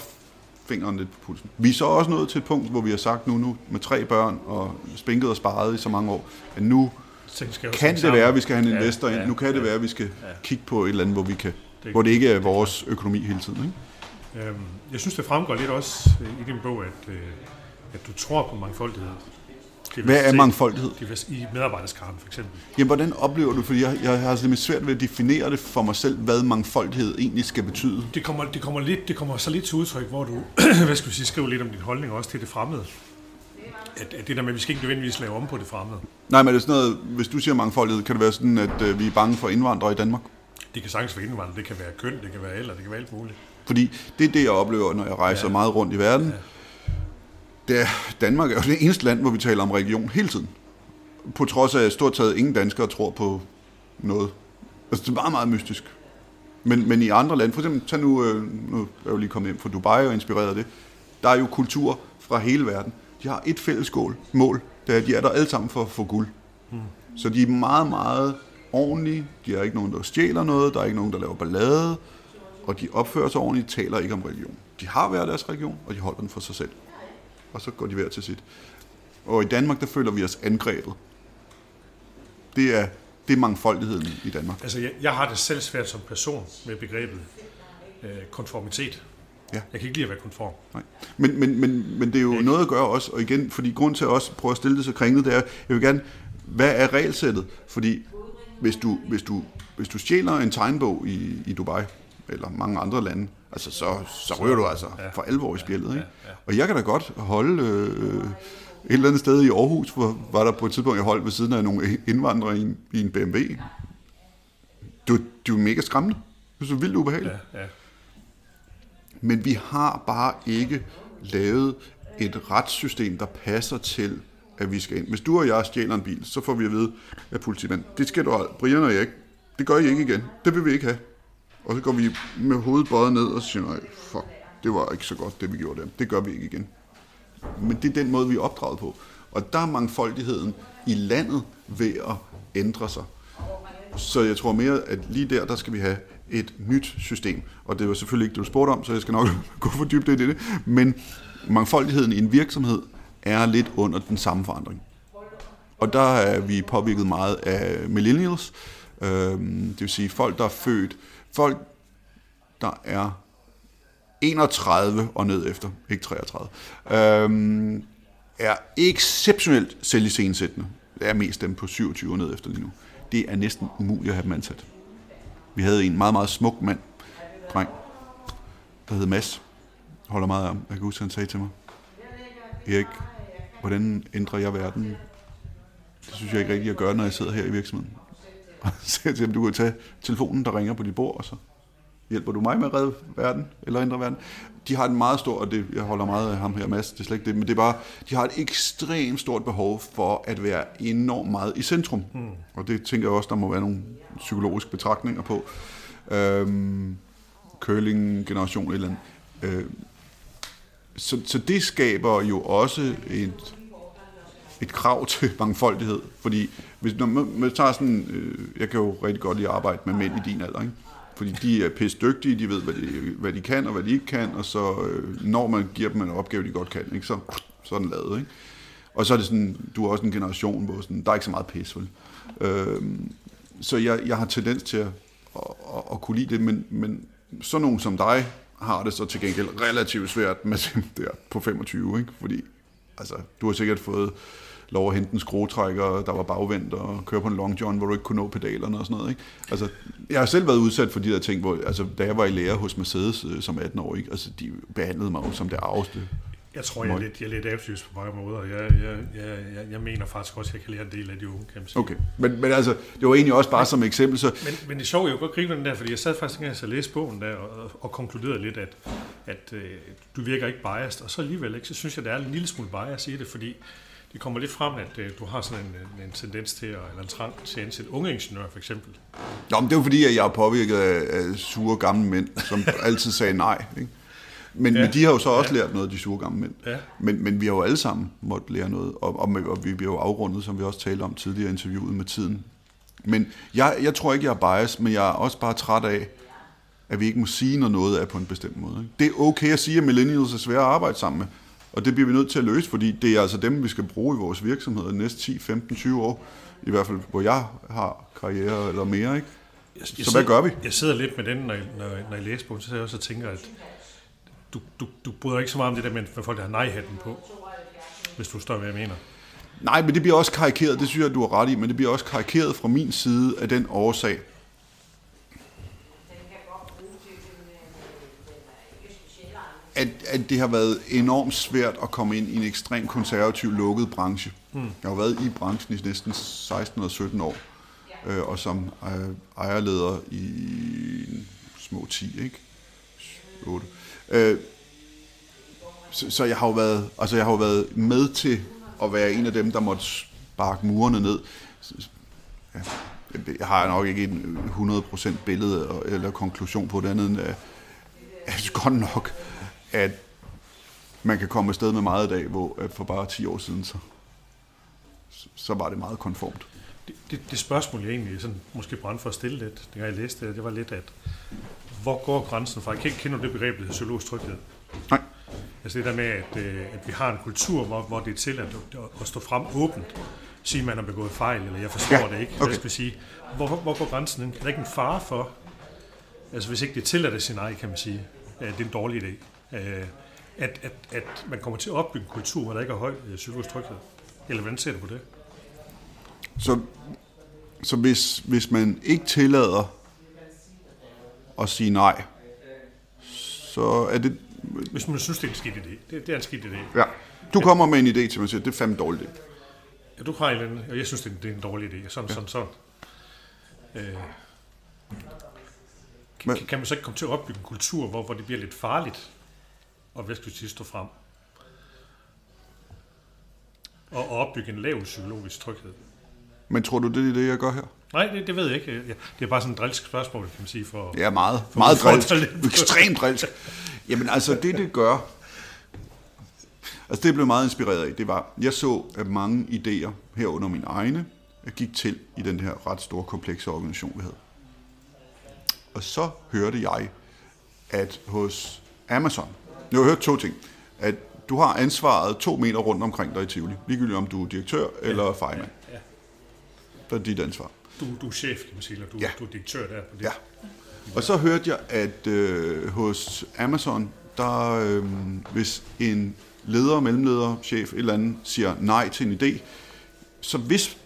fingeren lidt på pulsen. Vi er så også nået til et punkt, hvor vi har sagt nu, nu med tre børn og spinket og sparet i så mange år, at nu Så det skal kan det sammen. være, at vi skal have en Ja, investor ind. ja, Nu kan det ja. være, at vi skal Ja. kigge på et eller andet, hvor, vi kan, Det- hvor det ikke er vores økonomi hele tiden. Ikke? Øhm, jeg synes, det fremgår lidt også øh, i din bog, at, øh, at du tror på mangfoldighed. Hvad er Diversitet- mangfoldighed? I medarbejderskaren for eksempel. Jamen, hvordan oplever du, fordi jeg, jeg har altså lidt svært ved at definere det for mig selv, hvad mangfoldighed egentlig skal betyde. Det kommer, det kommer, lidt, det kommer så lidt til udtryk, hvor du hvad skal vi sige, skriver lidt om din holdning også til det fremmede. At, at det der med, at vi skal ikke nødvendigvis lave om på det fremmede. Nej, men er det sådan noget, hvis du siger mangfoldighed, kan det være sådan, at øh, vi er bange for indvandrere i Danmark? Det kan sagtens være indvandrere, det kan være køn, det kan være alder, det kan være alt muligt. Fordi det er det, jeg oplever, når jeg rejser ja. meget rundt i verden. Ja. Er, Danmark er jo det eneste land, hvor vi taler om religion hele tiden. På trods af, at stort set ingen danskere tror på noget. Altså, det er meget, meget mystisk. Men, men i andre lande, for eksempel, tag nu, øh, nu er jeg jo lige kommet hjem fra Dubai og inspireret af det, der er jo kultur fra hele verden. De har et fælles mål, det er, at de er der alle sammen for at få guld. Hmm. Så de er meget, meget ordentlige. De er ikke nogen, der stjæler noget. Der er ikke nogen, der laver ballade. Og de opfører sig ordentligt, taler ikke om religion. De har hver deres religion, og de holder den for sig selv. Og så går de hver til sit. Og i Danmark, der føler vi os angrebet. Det er, det er mangfoldigheden i Danmark. Altså, jeg, jeg har det selv svært som person med begrebet øh, konformitet. Ja. Jeg kan ikke lide at være konform. Nej. Men, men, men, men det er jo Ikke? noget at gøre også, og igen, fordi grund til at også prøve at stille det så kringlet, det er, jeg vil gerne, hvad er regelsættet? Fordi hvis du, hvis du, hvis du stjæler en tegnbog i, i Dubai, eller mange andre lande, altså så, så ryger du altså Ja. for alvor i spjældet. Ikke? ja. Og jeg kan da godt holde øh, et eller andet sted i Aarhus, hvor var der på et tidspunkt, jeg holdt ved siden af nogle indvandrere i en, i en BMW. Det var, det var mega skræmmende. Det var så vildt ubehageligt. Ja, ja. Men vi har bare ikke lavet et retssystem, der passer til, at vi skal ind. Hvis du og jeg stjæler en bil, så får vi at vide af politimanden, det skal du aldrig, Brian og jeg ikke, det gør I ikke igen. Det vil vi ikke have. Og så går vi med hovedet bøjet ned og siger, nej, fuck, det var ikke så godt, det vi gjorde der. Det gør vi ikke igen. Men det er den måde, vi er opdraget på. Og der er mangfoldigheden i landet ved at ændre sig. Så jeg tror mere, at lige der, der skal vi have et nyt system. Og det var selvfølgelig ikke det, du spurgte om, så jeg skal nok gå for dybt ind i det. Men mangfoldigheden i en virksomhed er lidt under den samme forandring. Og der er vi påvirket meget af millennials. øh, det vil sige folk, der er født. Folk, der er 31 og ned efter, ikke 33, øhm, er exceptionelt selvisensættende. Det er mest dem på 27 og ned efter lige nu. Det er næsten umuligt at have dem ansat. Vi havde en meget, meget smuk mand, dreng, der hed Mads. Holder meget af ham. Jeg kan huske, han sagde til mig, Erik, hvordan ændrer jeg verden? Det synes jeg ikke rigtigt, at gøre, når jeg sidder her i virksomheden. Og så siger jeg til du kan tage telefonen, der ringer på dit bord, og så hjælper du mig med at redde verden, eller ændre verden. De har et meget stort, og det, jeg holder meget af ham her, Mads, det er slet ikke det, men det er bare, de har et ekstremt stort behov for at være enormt meget i centrum. Mm. Og det tænker jeg også, der må være nogle psykologiske betragtninger på. Øhm, curling-generation eller andet. Øhm, så, så det skaber jo også et, et krav til mangfoldighed. Fordi hvis, når man, man tager sådan, øh, jeg kan jo rigtig godt lide at arbejde med mænd i din alder, ikke? fordi de er pisse dygtige, de ved, hvad de, hvad de kan og hvad de ikke kan, og så øh, når man giver dem en opgave, de godt kan, ikke? Så, så er den lavet. Ikke? Og så er det sådan, du er også en generation, hvor sådan, der er ikke så meget pis, vel? Øh, så jeg, jeg har tendens til at, at, at, at kunne lide det, men, men sådan nogen som dig har det så til gengæld relativt svært med dem der på 25, ikke? fordi altså, du har sikkert fået lov at hente en skruetrækker, der var bagvendt, og køre på en long john, hvor du ikke kunne nå pedalerne og sådan noget. Ikke? Altså, jeg har selv været udsat for de der ting, hvor, altså, da jeg var i lære hos Mercedes øh, som 18 år, ikke? Altså, de behandlede mig jo som det arveste. Jeg tror, jeg er lidt, jeg er lidt afsys på mange måder. Jeg, jeg, jeg, jeg, mener faktisk også, at jeg kan lære en del af de unge, kan man sige. Okay, men, men altså, det var egentlig også bare men, som eksempel. Så... Men, men det er sjovt, jeg kunne godt gribe den der, fordi jeg sad faktisk ikke og læste bogen der, og, og konkluderede lidt, at, at øh, du virker ikke biased, og så alligevel ikke, så synes jeg, der er en lille smule bias i det, fordi det kommer lidt frem, at øh, du har sådan en, en tendens til, at, eller en trang til at ansætte unge ingeniører, for eksempel. Nå, men det er jo fordi, at jeg er påvirket af, af sure gamle mænd, som altid sagde nej. Ikke? Men, ja. men de har jo så også ja. lært noget, de sure gamle mænd. Ja. Men, men vi har jo alle sammen måttet lære noget, og, og, og vi bliver jo afrundet, som vi også talte om tidligere i interviewet med tiden. Men jeg, jeg tror ikke, jeg er bias, men jeg er også bare træt af, at vi ikke må sige, når noget er på en bestemt måde. Ikke? Det er okay at sige, at millennials er svære at arbejde sammen med. Og det bliver vi nødt til at løse, fordi det er altså dem, vi skal bruge i vores virksomheder de næste 10, 15, 20 år. I hvert fald, hvor jeg har karriere eller mere. Ikke? Jeg, jeg så hvad gør vi? Jeg sidder lidt med den, når jeg, når, når jeg læser på så jeg også tænker, at du, du, du bryder ikke så meget om det der med, at folk der har nej-hatten på, hvis du forstår, hvad jeg mener. Nej, men det bliver også karikeret, det synes jeg, du har ret i, men det bliver også karikeret fra min side af den årsag, at, at det har været enormt svært at komme ind i en ekstrem konservativ lukket branche. Mm. Jeg har været i branchen i næsten 16 eller 17 år, øh, og som øh, ejerleder i små 10, ikke? 8. Øh, så, så jeg har jo været, altså jeg har jo været med til at være en af dem, der måtte sparke murene ned. Ja, jeg har nok ikke en 100% billede eller konklusion på det andet end, at jeg synes godt nok, at man kan komme afsted med meget i dag, hvor at for bare 10 år siden, så, så var det meget konformt. Det, det, det spørgsmål, jeg egentlig sådan, måske brændte for at stille lidt, det jeg læste det, det var lidt, at hvor går grænsen fra? Jeg kender det begreb, der hedder psykologisk tryghed. Nej. Altså det der med, at, øh, at vi har en kultur, hvor, hvor det er til at, at stå frem åbent, sige, at man har begået fejl, eller jeg forstår ja, det ikke. Okay. Jeg skal sige, hvor, hvor går grænsen? Er der ikke en fare for, altså hvis ikke det tillader det sin nej, kan man sige, at det er en dårlig idé? Øh, at, at, at man kommer til at opbygge en kultur, hvor der ikke er høj øh, psykisk tryghed. Eller hvordan ser du på det? Så, så hvis, hvis man ikke tillader at sige nej, så er det... Hvis man synes, det er en skidt idé. Det, det er en skidt idé. Ja. Du kommer med en idé til mig, siger, det er fandme dårligt. Ja, du har en og jeg synes, det er, det er en dårlig idé. Sådan, ja. sådan, sådan. Øh, kan, kan man så ikke komme til at opbygge en kultur, hvor, hvor det bliver lidt farligt og stå frem? Og opbygge en lav psykologisk tryghed. Men tror du, det er det, jeg gør her? Nej, det, det ved jeg ikke. Det er bare sådan et drilsk spørgsmål, kan man sige. For, ja, meget. For meget drilsk. Ekstremt drilsk. Jamen altså, det det gør... Altså det, jeg blev meget inspireret af, det var, jeg så, at mange idéer herunder mine egne, gik til i den her ret store, komplekse organisation, vi havde. Og så hørte jeg, at hos Amazon, jeg har hørt to ting. At du har ansvaret to meter rundt omkring dig i Tivoli. Ligegyldigt om du er direktør ja. eller fejlmand. Ja. ja. Det er dit ansvar. Du, du er chef, kan man sige, eller du, ja. du er direktør der. På det. Ja. Og så hørte jeg, at øh, hos Amazon, der øh, hvis en leder, mellemleder, chef, et eller andet, siger nej til en idé, så hvis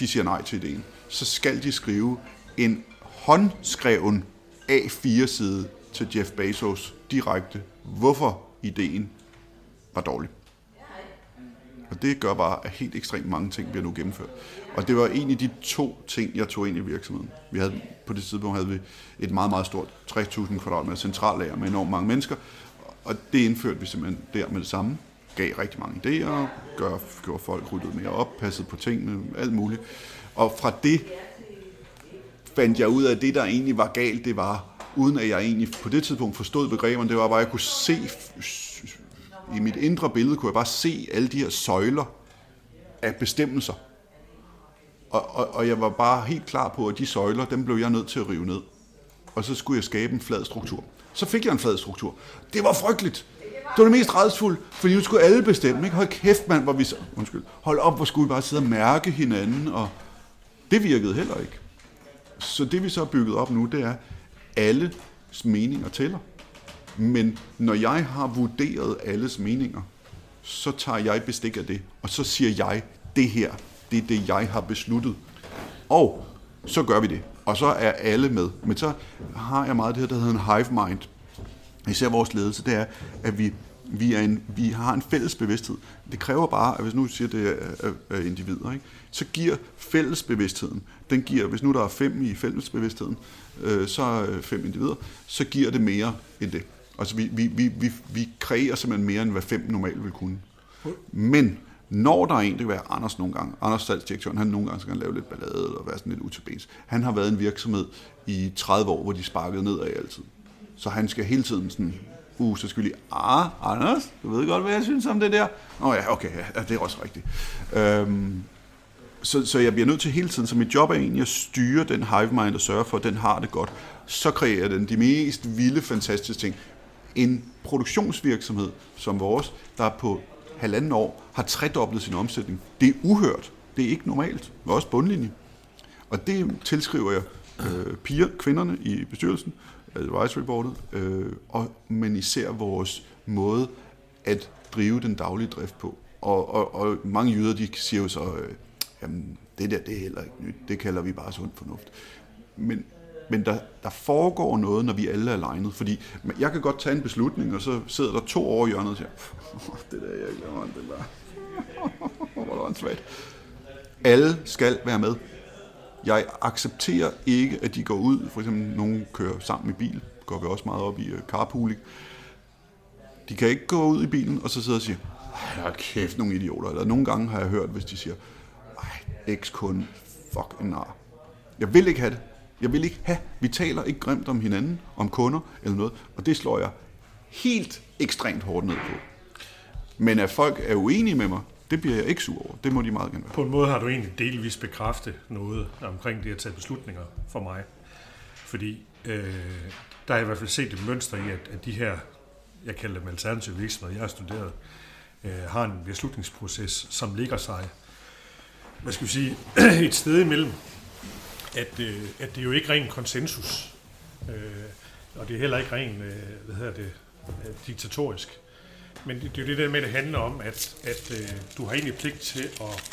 de siger nej til ideen, så skal de skrive en håndskreven A4-side til Jeff Bezos direkte hvorfor ideen var dårlig. Og det gør bare, at helt ekstremt mange ting bliver nu gennemført. Og det var egentlig de to ting, jeg tog ind i virksomheden. Vi havde, på det tidspunkt havde vi et meget, meget stort 60.000 kvadratmeter centrallager med enormt mange mennesker. Og det indførte vi simpelthen der med det samme. Gav rigtig mange idéer, gør, gjorde folk ryddet mere op, passede på tingene, alt muligt. Og fra det fandt jeg ud af, at det, der egentlig var galt, det var, uden at jeg egentlig på det tidspunkt forstod begreberne, det var bare, at jeg kunne se, i mit indre billede kunne jeg bare se alle de her søjler af bestemmelser. Og, og, og jeg var bare helt klar på, at de søjler, dem blev jeg nødt til at rive ned. Og så skulle jeg skabe en flad struktur. Så fik jeg en flad struktur. Det var frygteligt. Det var det mest redsfulde, fordi nu skulle alle bestemme. Ikke? Hold kæft, mand, hvor vi... Undskyld. Hold op, hvor skulle vi bare sidde og mærke hinanden, og det virkede heller ikke. Så det vi så har bygget op nu, det er, alle meninger tæller. Men når jeg har vurderet alles meninger, så tager jeg bestik af det, og så siger jeg, det her, det er det, jeg har besluttet. Og så gør vi det. Og så er alle med. Men så har jeg meget det her, der hedder en hive mind. Især vores ledelse, det er, at vi, vi, er en, vi har en fælles bevidsthed. Det kræver bare, at hvis nu siger det er, er individer, ikke? så giver fællesbevidstheden, den giver, hvis nu der er fem i fællesbevidstheden, øh, så øh, fem individer, så giver det mere end det. Altså vi, vi, vi, vi, vi kreerer simpelthen mere, end hvad fem normalt vil kunne. Men når der er en, det kan være Anders nogle gange, Anders salgsdirektøren, han nogle gange skal lave lidt ballade og være sådan lidt utilbens. Han har været en virksomhed i 30 år, hvor de sparkede nedad altid. Så han skal hele tiden sådan, uh, så skal vi lige, ah, Anders, du ved godt, hvad jeg synes om det der. Nå oh, ja, okay, ja, det er også rigtigt. Øhm, så, så jeg bliver nødt til hele tiden, så mit job er egentlig at styre den hive mind og sørge for, at den har det godt. Så kreerer den de mest vilde, fantastiske ting. En produktionsvirksomhed som vores, der på halvanden år har tredoblet sin omsætning. Det er uhørt. Det er ikke normalt. Det er også bundlinje. Og det tilskriver jeg øh, piger, kvinderne i bestyrelsen, advisory boardet, øh, og, men især vores måde at drive den daglige drift på. Og, og, og mange jyder, de siger jo så, øh, jamen det der, det er heller ikke nyt, det kalder vi bare sund fornuft. Men, men der, der foregår noget, når vi alle er legnet, fordi jeg kan godt tage en beslutning, og så sidder der to år i hjørnet og siger, det der, jeg glemmer, det var, hvor det var Alle skal være med. Jeg accepterer ikke, at de går ud, for eksempel nogen kører sammen i bil, går vi også meget op i øh, carpooling. De kan ikke gå ud i bilen og så sidde og sige, jeg kæft, nogle idioter. Eller nogle gange har jeg hørt, hvis de siger, ekskunde, fuck en nar. Jeg vil ikke have det. Jeg vil ikke have. Vi taler ikke grimt om hinanden, om kunder eller noget, og det slår jeg helt ekstremt hårdt ned på. Men at folk er uenige med mig, det bliver jeg ikke sur over. Det må de meget gerne være. På en måde har du egentlig delvis bekræftet noget omkring det at tage beslutninger for mig. Fordi øh, der er i hvert fald set et mønster i, at, at de her, jeg kalder dem alternative virksomheder, jeg har studeret, øh, har en beslutningsproces, som ligger sig hvad skal vi sige, et sted imellem, at, øh, at det er jo ikke ren konsensus, øh, og det er heller ikke ren, øh, hvad hedder det, øh, diktatorisk. Men det, det er jo det der med, at det handler om, at, at øh, du har egentlig pligt til at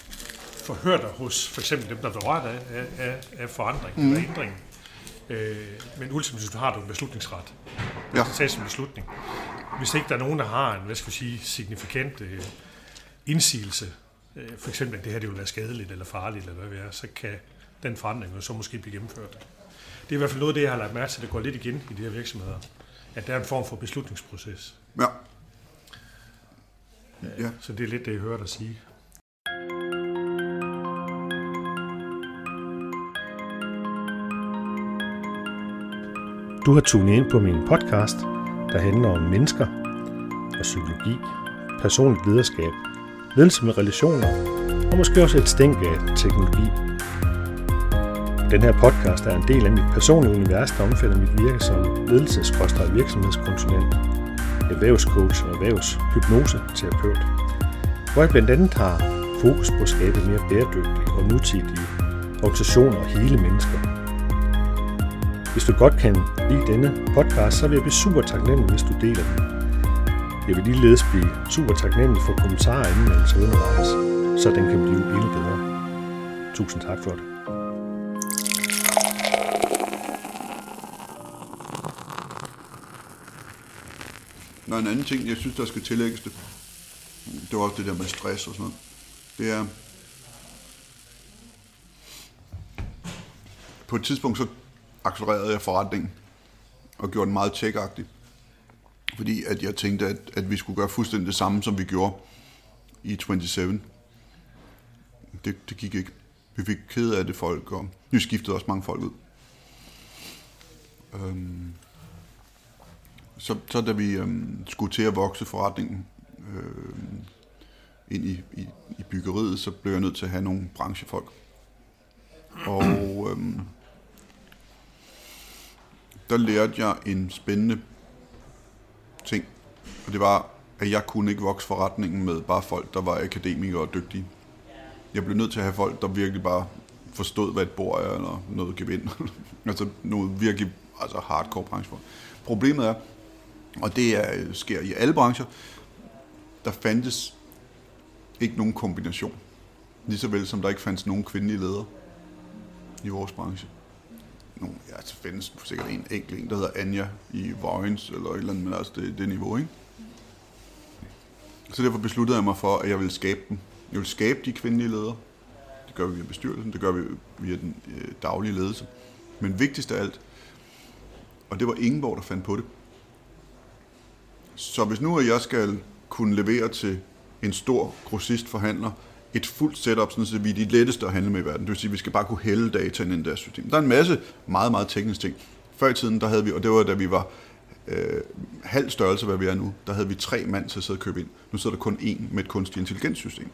forhøre dig hos for eksempel dem, der er berørt af, af, af forandring mm. eller ændring. Øh, men ultimativt har du en beslutningsret. Ja. Det tages en beslutning. Hvis ikke der er nogen, der har en, hvad skal vi sige, signifikant øh, indsigelse øh, for eksempel, at det her det vil være skadeligt eller farligt, eller hvad det er, så kan den forandring jo så måske blive gennemført. Det er i hvert fald noget af det, jeg har lagt mærke til, at det går lidt igen i de her virksomheder. At der er en form for beslutningsproces. Ja. ja. Så det er lidt det, jeg hører dig sige. Du har tunet ind på min podcast, der handler om mennesker og psykologi, personligt lederskab ledelse med relationer og måske også et stænk af teknologi. Den her podcast er en del af mit personlige univers, der omfatter mit virke som ledelses- og virksomhedskonsulent, erhvervscoach og erhvervshypnoseterapeut, hvor jeg blandt andet har fokus på at skabe mere bæredygtige og nutidige organisationer og hele mennesker. Hvis du godt kan lide denne podcast, så vil jeg blive super taknemmelig, hvis du deler den jeg vil ligeledes blive super taknemmelig for kommentarer og anmeldelser undervejs, så den kan blive endnu bedre. Tusind tak for det. Nå, en anden ting, jeg synes, der skal tillægges det, det var også det der med stress og sådan noget. Det er... På et tidspunkt så accelererede jeg forretningen og gjorde den meget tech fordi at jeg tænkte, at, at vi skulle gøre fuldstændig det samme, som vi gjorde i 27. Det, det gik ikke. Vi fik ked af det folk, og vi skiftede også mange folk ud. Øhm, så, så da vi øhm, skulle til at vokse forretningen øhm, ind i, i, i byggeriet, så blev jeg nødt til at have nogle branchefolk. Og øhm, der lærte jeg en spændende ting, og det var, at jeg kunne ikke vokse forretningen med bare folk, der var akademikere og dygtige. Jeg blev nødt til at have folk, der virkelig bare forstod, hvad et bord er, eller noget gevind. altså noget virkelig altså hardcore branche. Problemet er, og det er, sker i alle brancher, der fandtes ikke nogen kombination. Ligeså vel som der ikke fandtes nogen kvindelige ledere i vores branche. Nogle, ja, så findes sikkert en enkelt en, der hedder Anja i Vojens, eller et eller andet, men altså det, det niveau, ikke? Så derfor besluttede jeg mig for, at jeg ville skabe dem. Jeg vil skabe de kvindelige ledere. Det gør vi via bestyrelsen, det gør vi via den øh, daglige ledelse. Men vigtigst af alt, og det var Ingeborg, der fandt på det. Så hvis nu jeg skal kunne levere til en stor grossistforhandler et fuldt setup, sådan så vi er de letteste at handle med i verden. Det vil sige, at vi skal bare kunne hælde data ind i deres system. Der er en masse meget, meget tekniske ting. Før i tiden, der havde vi, og det var da vi var øh, halv størrelse, hvad vi er nu, der havde vi tre mand til at sidde og købe ind. Nu sidder der kun en med et kunstig intelligenssystem.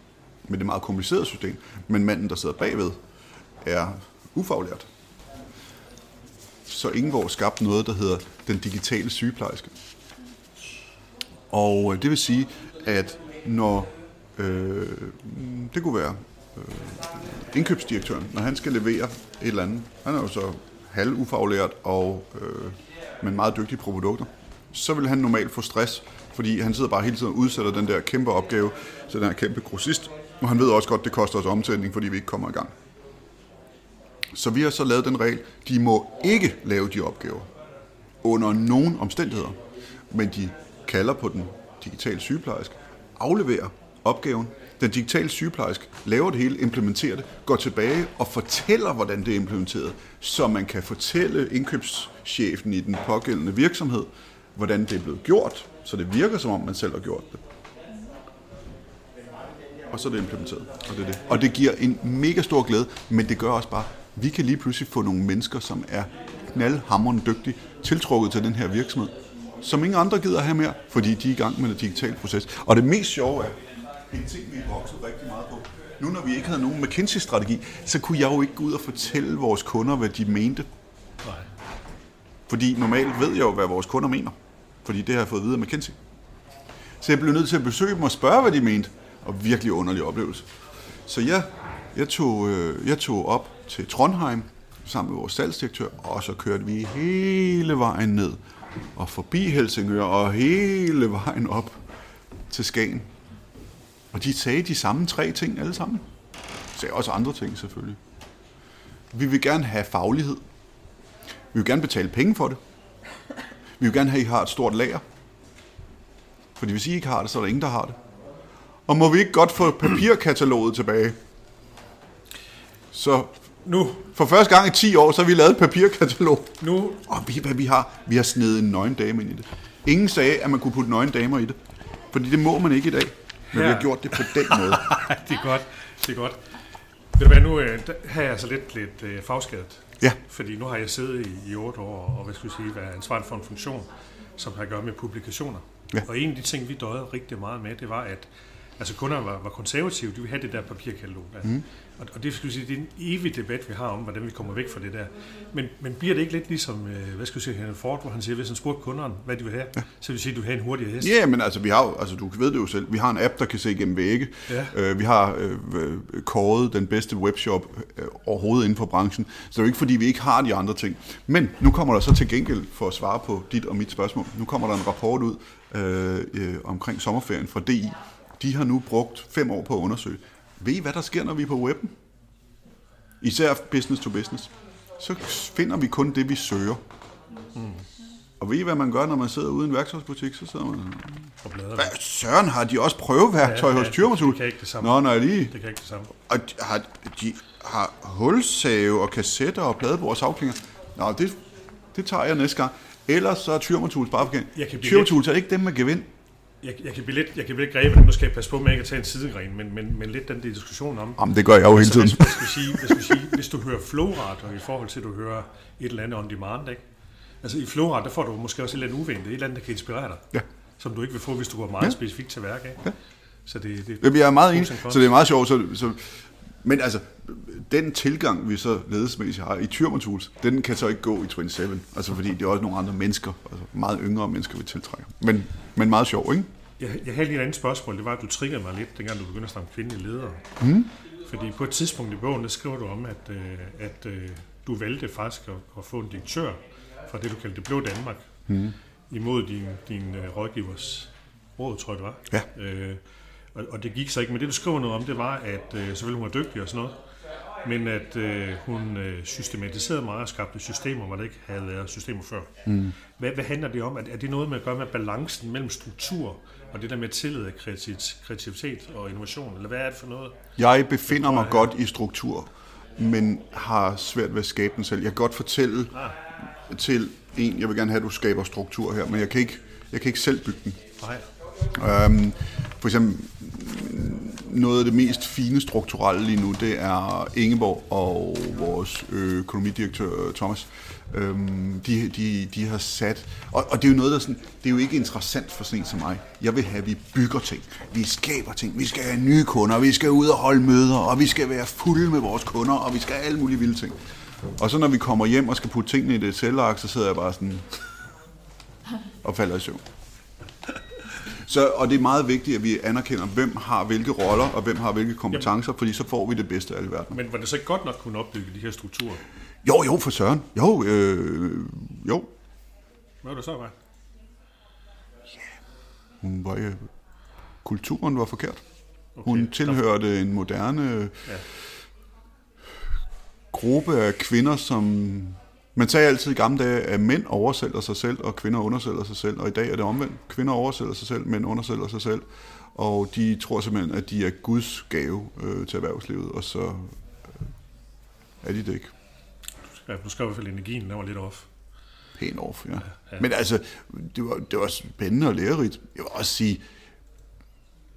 Med det meget komplicerede system. Men manden, der sidder bagved, er ufaglært. Så Ingeborg skabte noget, der hedder den digitale sygeplejerske. Og øh, det vil sige, at når øh, det kunne være øh, indkøbsdirektøren, når han skal levere et eller andet, han er jo så halv ufaglært og øh, men meget dygtig på produkter, så vil han normalt få stress, fordi han sidder bare hele tiden og udsætter den der kæmpe opgave til den her kæmpe grossist, og han ved også godt, at det koster os omsætning, fordi vi ikke kommer i gang. Så vi har så lavet den regel, de må ikke lave de opgaver under nogen omstændigheder, men de kalder på den digitale sygeplejerske, afleverer opgaven. Den digitale sygeplejerske laver det hele, implementerer det, går tilbage og fortæller, hvordan det er implementeret, så man kan fortælle indkøbschefen i den pågældende virksomhed, hvordan det er blevet gjort, så det virker som om, man selv har gjort det. Og så er det implementeret. Og det, er det. og det giver en mega stor glæde, men det gør også bare, at vi kan lige pludselig få nogle mennesker, som er knaldhammerende dygtige, tiltrukket til den her virksomhed, som ingen andre gider have mere, fordi de er i gang med en digital proces. Og det mest sjove er, en ting, vi er vokset rigtig meget på, nu når vi ikke havde nogen McKinsey-strategi, så kunne jeg jo ikke gå ud og fortælle vores kunder, hvad de mente. Nej. Fordi normalt ved jeg jo, hvad vores kunder mener. Fordi det har jeg fået at vide af McKinsey. Så jeg blev nødt til at besøge dem og spørge, hvad de mente. Og virkelig underlig oplevelse. Så jeg, jeg, tog, øh, jeg tog op til Trondheim sammen med vores salgsdirektør, og så kørte vi hele vejen ned og forbi Helsingør og hele vejen op til Skagen. Og de sagde de samme tre ting alle sammen. De sagde også andre ting selvfølgelig. Vi vil gerne have faglighed. Vi vil gerne betale penge for det. Vi vil gerne have, at I har et stort lager. Fordi hvis I ikke har det, så er der ingen, der har det. Og må vi ikke godt få papirkataloget tilbage? Så nu. For første gang i 10 år, så har vi lavet et papirkatalog. Nu. Og vi, hvad vi har, vi har snedet en nøgen dame ind i det. Ingen sagde, at man kunne putte nøgen damer i det. Fordi det må man ikke i dag, når ja. vi har gjort det på den måde. det er godt, det er godt. Ved du hvad, nu øh, er jeg så lidt, lidt øh, fagskadet. Ja. Fordi nu har jeg siddet i, i 8 år, og hvad skulle jeg sige, været ansvarlig for en funktion, som har at gøre med publikationer. Ja. Og en af de ting, vi døjede rigtig meget med, det var, at altså kunderne var, var konservative, de ville have det der papirkatalog. Der. Mm. Og, og det, skal sige, det er en evig debat, vi har om, hvordan vi kommer væk fra det der. Men, men bliver det ikke lidt ligesom, øh, hvad skal jeg sige, Henry Ford, hvor han siger, hvis han spurgte kunderne, hvad de vil have, ja. så vil sige, at du vil have en hurtigere hest? Ja, men altså, vi har, altså, du ved det jo selv, vi har en app, der kan se igennem vægge. Ja. Øh, vi har øh, kåret den bedste webshop øh, overhovedet inden for branchen. Så det er jo ikke, fordi vi ikke har de andre ting. Men nu kommer der så til gengæld, for at svare på dit og mit spørgsmål, nu kommer der en rapport ud øh, øh, omkring sommerferien fra DI, de har nu brugt fem år på at undersøge. Ved I, hvad der sker, når vi er på webben? Især business to business. Så finder vi kun det, vi søger. Mm. Og ved I, hvad man gør, når man sidder ude i en værktøjsbutik? Så sidder man... Og. Hvad søren, har de også prøveværktøj Ja, hos Tyrmatul? det kan ikke det samme. Nå, nej, lige. Det kan ikke det samme. Og de har, de har hulsave og kassetter og pladebord og savklinger. Nå, det, det tager jeg næste gang. Ellers så er Tyrmatools bare forkert. Jeg kan blive Tyrmatools er ikke dem med gevind. Jeg, jeg kan blive lidt, jeg kan blive lidt grebet, nu skal jeg passe på med ikke at tage en sidegren, men, men, men lidt den der diskussion om, Jamen, det gør jeg jo hele Altså, tiden. hvis, vi sige, vi sige, hvis du hører flowradio i forhold til, at du hører et eller andet on demand, ikke? Altså i flowradio, der får du måske også et eller andet uventet, et eller andet, der kan inspirere dig, Ja. som du ikke vil få, hvis du går meget Ja. specifikt til værk, ikke? Ja. Så det, det, Jamen, Jeg er meget enig, så det er meget sjovt. Så, så, men altså, den tilgang, vi så ledelsesmæssigt har i Tyrmatools, den kan så ikke gå i 27. Altså, fordi det er også nogle andre mennesker, altså meget yngre mennesker, vi tiltrækker. Men, men meget sjov, ikke? Jeg, jeg havde lige et andet spørgsmål. Det var, at du triggede mig lidt, dengang du begyndte at snakke kvindelige ledere. Mm. Fordi på et tidspunkt i bogen, der skriver du om, at, øh, at øh, du valgte faktisk at, at få en direktør fra det, du kaldte det blå Danmark, mm. imod din, din øh, rådgivers råd, tror jeg det var. Ja. Øh, og, og det gik så ikke. Men det, du skriver noget om, det var, at øh, selvfølgelig hun var dygtig og sådan noget, men at øh, hun øh, systematiserede meget og skabte systemer, hvor der ikke havde været systemer før. Mm. Hvad, hvad handler det om? Er, er det noget med at gøre med balancen mellem struktur og det der med tillid af kreativitet, og innovation? Eller hvad er det for noget? Jeg befinder mig godt i struktur, men har svært ved at skabe den selv. Jeg kan godt fortælle til en, jeg vil gerne have, at du skaber struktur her, men jeg kan ikke, jeg kan ikke selv bygge den. Nej. Øhm, for eksempel noget af det mest fine strukturelle lige nu, det er Ingeborg og vores økonomidirektør Thomas. Øhm, de, de, de har sat, og, og det er jo noget, der sådan, det er jo ikke interessant for sådan en som mig. Jeg vil have, at vi bygger ting, vi skaber ting, vi skal have nye kunder, vi skal ud og holde møder, og vi skal være fulde med vores kunder, og vi skal have alle mulige vilde ting. Og så når vi kommer hjem og skal putte tingene i det cellark, så sidder jeg bare sådan og falder i søvn. Så, og det er meget vigtigt, at vi anerkender, hvem har hvilke roller, og hvem har hvilke kompetencer, fordi så får vi det bedste af alle verden. Men var det så ikke godt nok at kunne opbygge de her strukturer? Jo, jo, for søren. Jo, øh, jo. Hvad var det så, var? Hun var, øh, kulturen var forkert. Okay. Hun tilhørte en moderne Ja. gruppe af kvinder, som... Man sagde altid i gamle dage, at mænd oversælger sig selv, og kvinder undersælger sig selv. Og i dag er det omvendt. Kvinder oversælger sig selv, mænd undersælger sig selv. Og de tror simpelthen, at de er Guds gave øh, til erhvervslivet, og så øh, er de det ikke. Ja, du skrev i hvert fald energien, der var lidt off. Pæn off, ja. ja. Men altså, det var, det var spændende og lærerigt. Jeg vil også sige,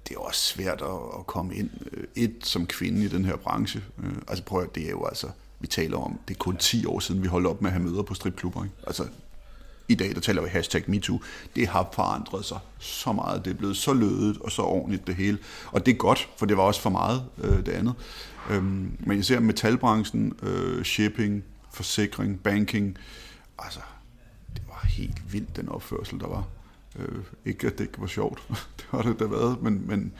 det er også svært at, at komme ind, øh, et som kvinde i den her branche. Øh, Altså prøv at det er jo altså, vi taler om, det er kun 10 år siden, vi holdt op med at have møder på stripklubber. Ikke? Altså, i dag, der taler vi hashtag MeToo. Det har forandret sig så meget. Det er blevet så lødet og så ordentligt det hele. Og det er godt, for det var også for meget øh, det andet. Øhm, men jeg ser metalbranchen, øh, shipping, forsikring, banking. Altså, det var helt vildt, den opførsel, der var. Øh, ikke, at det ikke var sjovt. det har det da været, men, men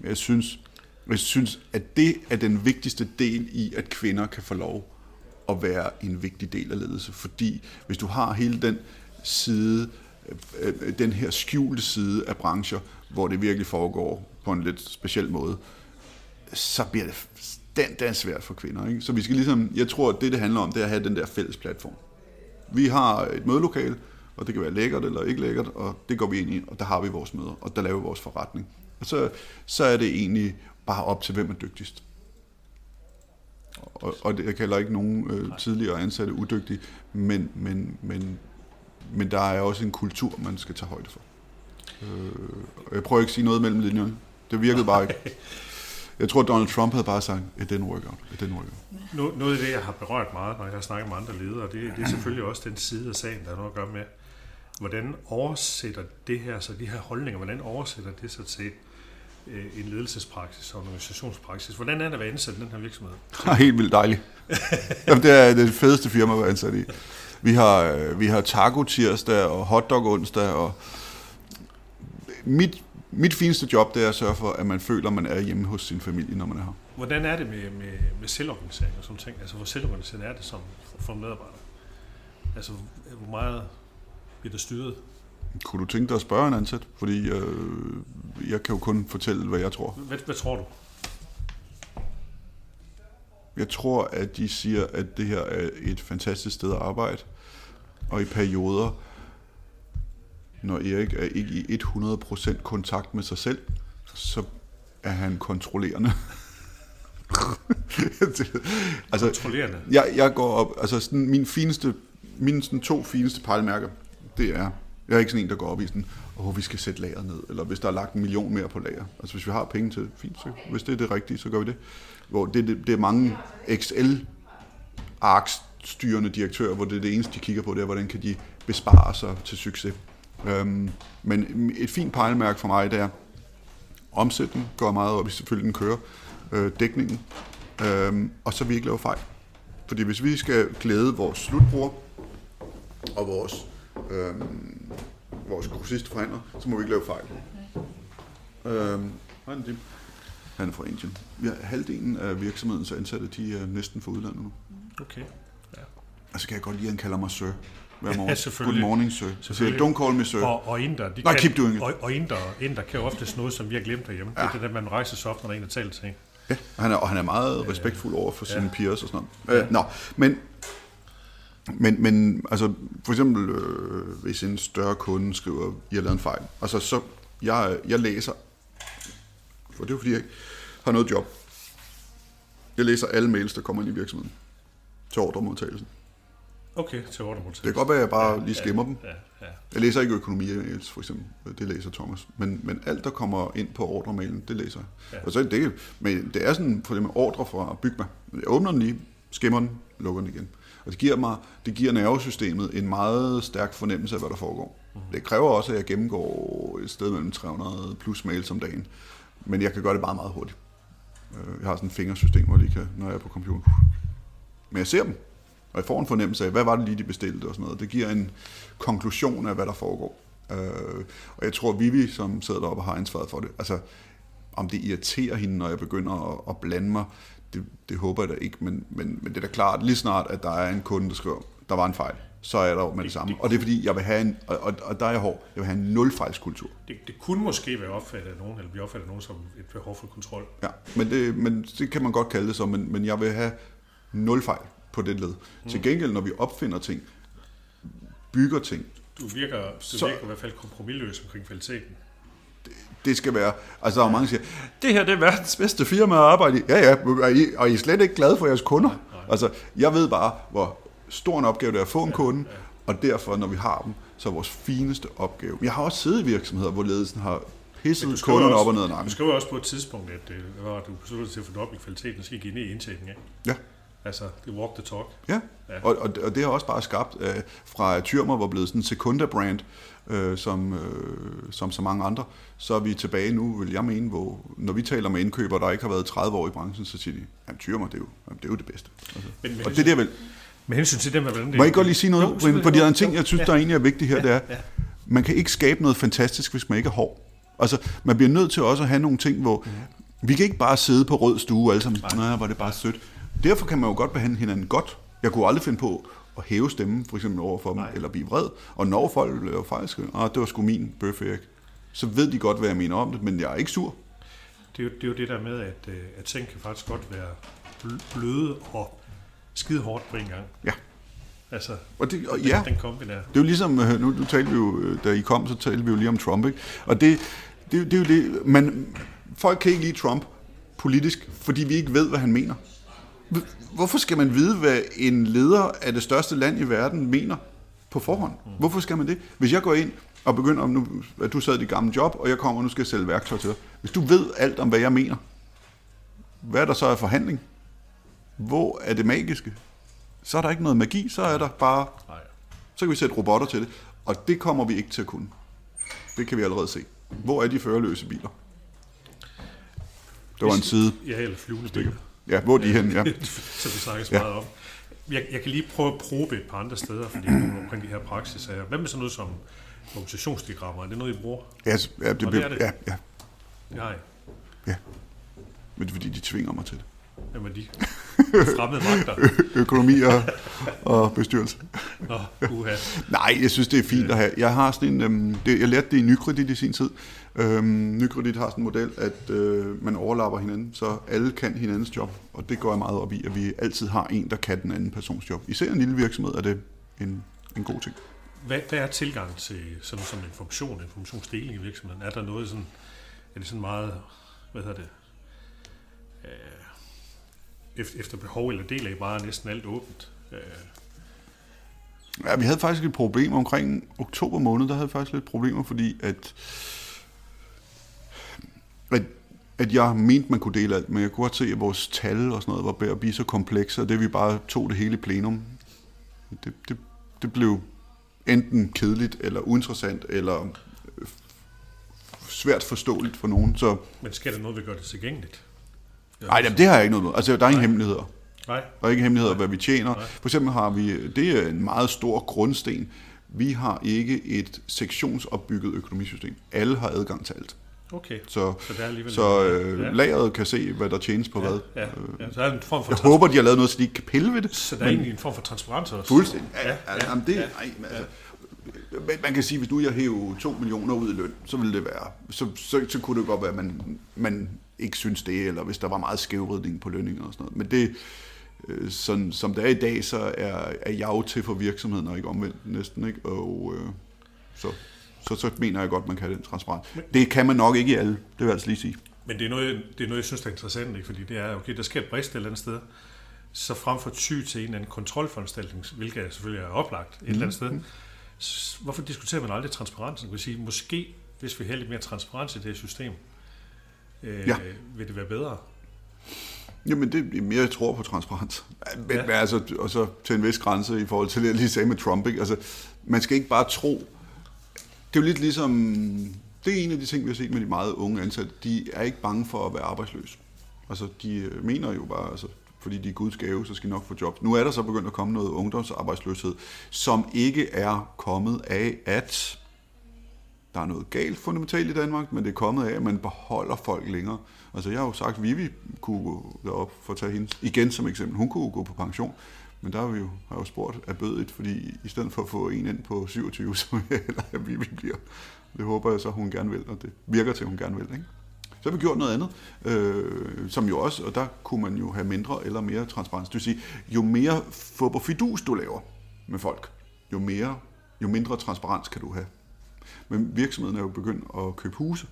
jeg synes, jeg synes, at det er den vigtigste del i, at kvinder kan få lov at være en vigtig del af ledelse. Fordi hvis du har hele den side, øh, øh, den her skjulte side af brancher, hvor det virkelig foregår på en lidt speciel måde, så bliver det den, den er svært for kvinder. Ikke? Så vi skal ligesom, jeg tror, at det, det handler om, det er at have den der fælles platform. Vi har et mødelokale, og det kan være lækkert eller ikke lækkert, og det går vi ind i, og der har vi vores møder, og der laver vi vores forretning. Og så, så er det egentlig bare op til, hvem er dygtigst. Og, og det, jeg kalder ikke nogen øh, tidligere ansatte udygtige, men, men, men, men der er også en kultur, man skal tage højde for. Øh, jeg prøver ikke at sige noget mellem linjerne. Det virkede bare ikke. Jeg tror, Donald Trump havde bare sagt, it didn't work out. It didn't work out. No, noget af det, jeg har berørt meget, når jeg har snakket med andre ledere, det, det er selvfølgelig også den side af sagen, der har noget at gøre med, hvordan oversætter det her, så de her holdninger, hvordan oversætter det sig til øh, en ledelsespraksis og en organisationspraksis? Hvordan er det at være ansat i den her virksomhed? Helt vildt dejligt. Jamen, det er det fedeste firma, jeg er ansat i. Vi har, øh, vi har taco tirsdag og hotdog onsdag, og mit, mit fineste job, det er at sørge for, at man føler, at man er hjemme hos sin familie, når man er her. Hvordan er det med, med, med selvorganisering og sådan ting? Altså, hvor selvorganiseret er det som for en medarbejder? Altså, hvor meget bliver det styret? Kunne du tænke dig at spørge en ansat? Fordi øh, jeg kan jo kun fortælle, hvad jeg tror. Hvad, hvad tror du? Jeg tror, at de siger, at det her er et fantastisk sted at arbejde, og i perioder når Erik er ikke i 100% kontakt med sig selv, så er han kontrollerende. altså, Kontrollerende. jeg, jeg går op, altså sådan min fineste, mine sådan to fineste pejlemærker, det er, jeg er ikke sådan en, der går op i sådan, åh, vi skal sætte lager ned, eller hvis der er lagt en million mere på lager. Altså hvis vi har penge til det, fint, så hvis det er det rigtige, så gør vi det. Hvor det, det, det er mange XL arks styrende direktører, hvor det er det eneste, de kigger på, det er, hvordan kan de bespare sig til succes. Øhm, men et fint pejlemærke for mig, det er, omsætning går meget op i, selvfølgelig den kører, øh, dækningen, øhm, og så vi ikke laver fejl. Fordi hvis vi skal glæde vores slutbrugere og vores, øhm, vores grossiste forhandler, så må vi ikke lave fejl. Det? Han er fra Indien. Ja, halvdelen af virksomhedens ansatte, de er næsten fra udlandet nu. Okay. Altså kan jeg godt lide, at han kalder mig sir. Hver morgen. Ja, selvfølgelig. Good morning, sir. Siger, Selvfølgelig. don't call me sir. Og, og inder, de Nej, kan, keep doing it. Og, og inder, inder kan jo oftest noget, som vi har glemt derhjemme. Ja. Det er det, der man rejser sig op, når der er en, der taler til en. Ja, og han er, og han er meget respektfuld over for sine peers og sådan noget. Øh, nå, men, men, men altså, for eksempel, øh, hvis en større kunde skriver, I har lavet en fejl, altså så, jeg, jeg læser, for det er jo fordi, jeg ikke har noget job. Jeg læser alle mails, der kommer ind i virksomheden til ordremodtagelsen. Okay, til ordremodtagelse. Det kan godt være, at jeg bare lige skimmer dem. Ja, ja. Jeg læser ikke økonomi-mails, for eksempel. Det læser Thomas. Men, men alt, der kommer ind på ordremailen, det læser jeg. Ja. Og så er det, men det er sådan, for eksempel ordre fra Bygma. Jeg åbner den lige, skimmer den, lukker den igen. Og det giver mig, det giver nervesystemet en meget stærk fornemmelse af, hvad der foregår. Mm. Det kræver også, at jeg gennemgår et sted mellem 300 plus mails om dagen. Men jeg kan gøre det meget, meget hurtigt. Øh, Jeg har sådan et fingersystem, hvor jeg lige kan, når jeg er på computer. Men jeg ser dem, og jeg får en fornemmelse af, hvad var det lige, de bestilte og sådan noget. Det giver en konklusion af, hvad der foregår. Øh, og jeg tror, Vivi, som sidder deroppe og har ansvaret for det, altså om det irriterer hende, når jeg begynder at, at blande mig, det, det håber jeg da ikke, men, men, men det er da klart, lige snart, at der er en kunde, der skriver, der var en fejl, så er der jo med det samme. Og det er fordi, jeg vil have en, og, og, og der er jeg hård, jeg vil have en nulfejlskultur. Det, det kunne måske være opfattet af nogen, eller blive opfattet af nogen som et behov for kontrol. Ja, men det, men det kan man godt kalde det så, men, men jeg vil have nul fejl på det led. Mm. Til gengæld, når vi opfinder ting, bygger ting, Du virker, du Så- virker i hvert fald kompromilløs omkring kvaliteten. det skal være, altså der er mange, der siger, det her det er verdens bedste firma at arbejde i. Ja, ja, og I, og I er slet ikke glade for jeres kunder. Altså, jeg ved bare, hvor stor en opgave det er at få en kunde, og derfor, når vi har dem, så er vores fineste opgave. Jeg har også siddet i virksomheder, hvor ledelsen har pisset kunderne også- op og ned ad Du nakken. skriver også på et tidspunkt, at øh, hvad var det, du besluttede til at fordoble kvaliteten, og så gik I ned i indtægningen. Ikke? Ja. Altså, det walk the talk. Ja, Ja. og, og, og det har også bare skabt, øh, fra Tyrmer var blevet sådan en sekunda-brand, øh, som, øh, som så mange andre, så er vi tilbage nu, vil jeg mene, hvor når vi taler med indkøbere, der ikke har været 30 år i branchen, så siger de, at Tyrmer, det er jo, jamen, det er jo det bedste. Altså, Men, men og det er vil. Med hensyn til det hvordan det... Må jeg ikke godt lige sige Jo, noget? Selvfølgelig. Fordi der er en Jo, ting, jo. jeg synes, Ja. der egentlig er vigtigt her, det er, ja. man kan ikke skabe noget fantastisk, hvis man ikke er hård. Altså, man bliver nødt til også at have nogle ting, hvor vi kan ikke bare sidde på rød stue alle sammen, nej, var det bare sødt. Derfor kan man jo godt behandle hinanden godt. Jeg kunne aldrig finde på at hæve stemmen, for eksempel over for dem, Nej. eller blive vred. Og når folk bliver faktisk, ah, det var sgu min bøf, Erik, så ved de godt, hvad jeg mener om det, men jeg er ikke sur. Det er, jo, det er jo det der med, at, øh, at ting kan faktisk godt være bl- bløde og skide hårdt på en gang. Ja. Altså, Og, det, og den, ja, den kombi der. Det er jo ligesom, øh, nu, nu talte vi jo, øh, da I kom, så talte vi jo lige om Trump, ikke? Og det, det, det er jo det, man, folk kan ikke lide Trump politisk, fordi vi ikke ved, hvad han mener. Hvorfor skal man vide, hvad en leder af det største land i verden mener på forhånd? Hvorfor skal man det? Hvis jeg går ind og begynder, om nu, at du sad i dit gamle job, og jeg kommer og nu skal jeg sælge værktøj til dig. Hvis du ved alt om, hvad jeg mener, hvad er der så af forhandling? Hvor er det magiske? Så er der ikke noget magi, så er der bare så kan vi sætte robotter til det, og det kommer vi ikke til at kunne. Det kan vi allerede se. Hvor er de førerløse biler? Det var en side. Ja, eller flyvende biler. Ja, hvor er de hen? Ja. som vi snakker så Ja. meget om. Jeg, jeg kan lige prøve at probe et par andre steder, fordi omkring de her praksisager. Hvad med sådan noget som organisationsdiagrammer? Er det noget, I bruger? Ja, s- ja, det bliver, det er det. ja, ja, Det har I. ja. Men det er fordi, de tvinger mig til det. Er de? Fremmede magter. Økonomi og, og bestyrelse. Nå, uha. Nej, jeg synes, det er fint at have. Jeg har sådan en, øhm, det, jeg lærte det i Nykredit i sin tid. Øhm, Nykredit har sådan en model, at øh, man overlapper hinanden, så alle kan hinandens job. Og det går jeg meget op i, at vi altid har en, der kan den anden persons job. Især en lille virksomhed er det en, en god ting. hvad, hvad er tilgang til sådan som information, informationsdeling i virksomheden? Er der noget sådan, er det sådan meget, hvad hedder det, øh, efter, behov, eller deler I bare næsten alt åbent? Øh, Ja, vi havde faktisk et problem omkring oktober måned, der havde vi faktisk lidt problemer, fordi at, at, at jeg mente, man kunne dele alt, men jeg kunne godt se, at vores tal og sådan noget var ved at blive så komplekse, og det vi bare tog det hele plenum. Det, det, det blev enten kedeligt, eller uinteressant, eller svært forståeligt for nogen. Så, men sker der noget, vi gør det tilgængeligt? nej, det har jeg ikke noget med. Altså, der er ingen hemmeligheder. Nej. Der er ikke hemmeligheder, hvad vi tjener. For eksempel har vi, det er en meget stor grundsten, vi har ikke et sektionsopbygget økonomisystem. Alle har adgang til alt. Okay. Så, Så er alligevel så øh, ja. lageret kan se, hvad der tjenes på ja, hvad. Ja, ja. Så er en form for, Jeg håber, de har lavet noget, så de ikke kan pille ved det. så der er egentlig en form for transparens også. Fuldstændig. Ja, Ja, ja, ja, jamen det, ja. altså, man kan sige, hvis nu jeg hæver 2 millioner ud i løn, så ville det være, så, så, så kunne det godt være, at man, man ikke synes det, eller hvis der var meget skævvridning på lønninger og sådan noget. Men det, øh, sådan, som det er i dag, så er, er jeg jo til for virksomheden, og ikke omvendt næsten, ikke? Og øh, så, så, så mener jeg godt, man kan have den transparens. Det kan man nok ikke i alle, det vil jeg altså lige sige. Men det er, noget, det er noget, jeg synes, der er interessant, ikke? fordi det er, okay, der sker et brist et eller andet sted, så frem for ty til en eller anden kontrolforanstaltning, hvilket selvfølgelig er oplagt et eller andet sted, s- hvorfor diskuterer man aldrig transparensen? Vil sige, måske, hvis vi har lidt mere transparens i det her system, øh, Ja. vil det være bedre. Jamen, det er mere, jeg tror på transparens. Men, Ja. altså, og så til en vis grænse i forhold til det, jeg lige sagde med Trump. Ikke? Altså, man skal ikke bare tro. Det er jo lidt ligesom... Det er en af de ting, vi har set med de meget unge ansatte. De er ikke bange for at være arbejdsløse. Altså, de øh, mener jo bare, altså, fordi de er Guds gave, så skal de nok få job. Nu er der så begyndt at komme noget ungdomsarbejdsløshed, som ikke er kommet af, at der er noget galt fundamentalt i Danmark, men det er kommet af, at man beholder folk længere. Altså jeg har jo sagt, at Vivi kunne gå derop for at tage hende igen som eksempel. Hun kunne gå på pension, men der har vi jo, har jo spurgt af bødet, fordi i stedet for at få en ind på 27, så vil jeg hellere bliver. Det håber jeg så, hun gerne vil, og det virker til, at hun gerne vil. Ikke? Så har vi gjort noget andet, øh, som jo også, og der kunne man jo have mindre eller mere transparens. Det vil sige, jo mere fup og fidus du laver med folk, jo, mere, jo mindre transparens kan du have. Men virksomheden er jo begyndt at købe huse.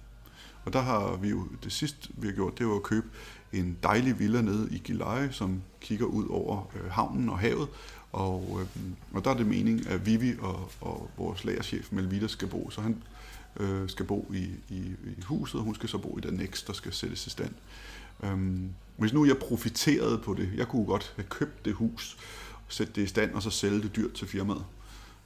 Og der har vi jo, det sidste vi har gjort, det var at købe en dejlig villa nede i Gilleleje, som kigger ud over øh, havnen og havet. Og, øh, og der er det meningen, at Vivi og, og vores lagerchef Melvita skal bo. Så han øh, skal bo i, i, i huset, og hun skal så bo i den next, der skal sættes i stand. Øhm, hvis nu jeg profiterede på det, jeg kunne godt have købt det hus, sætte det i stand, og så sælge det dyrt til firmaet.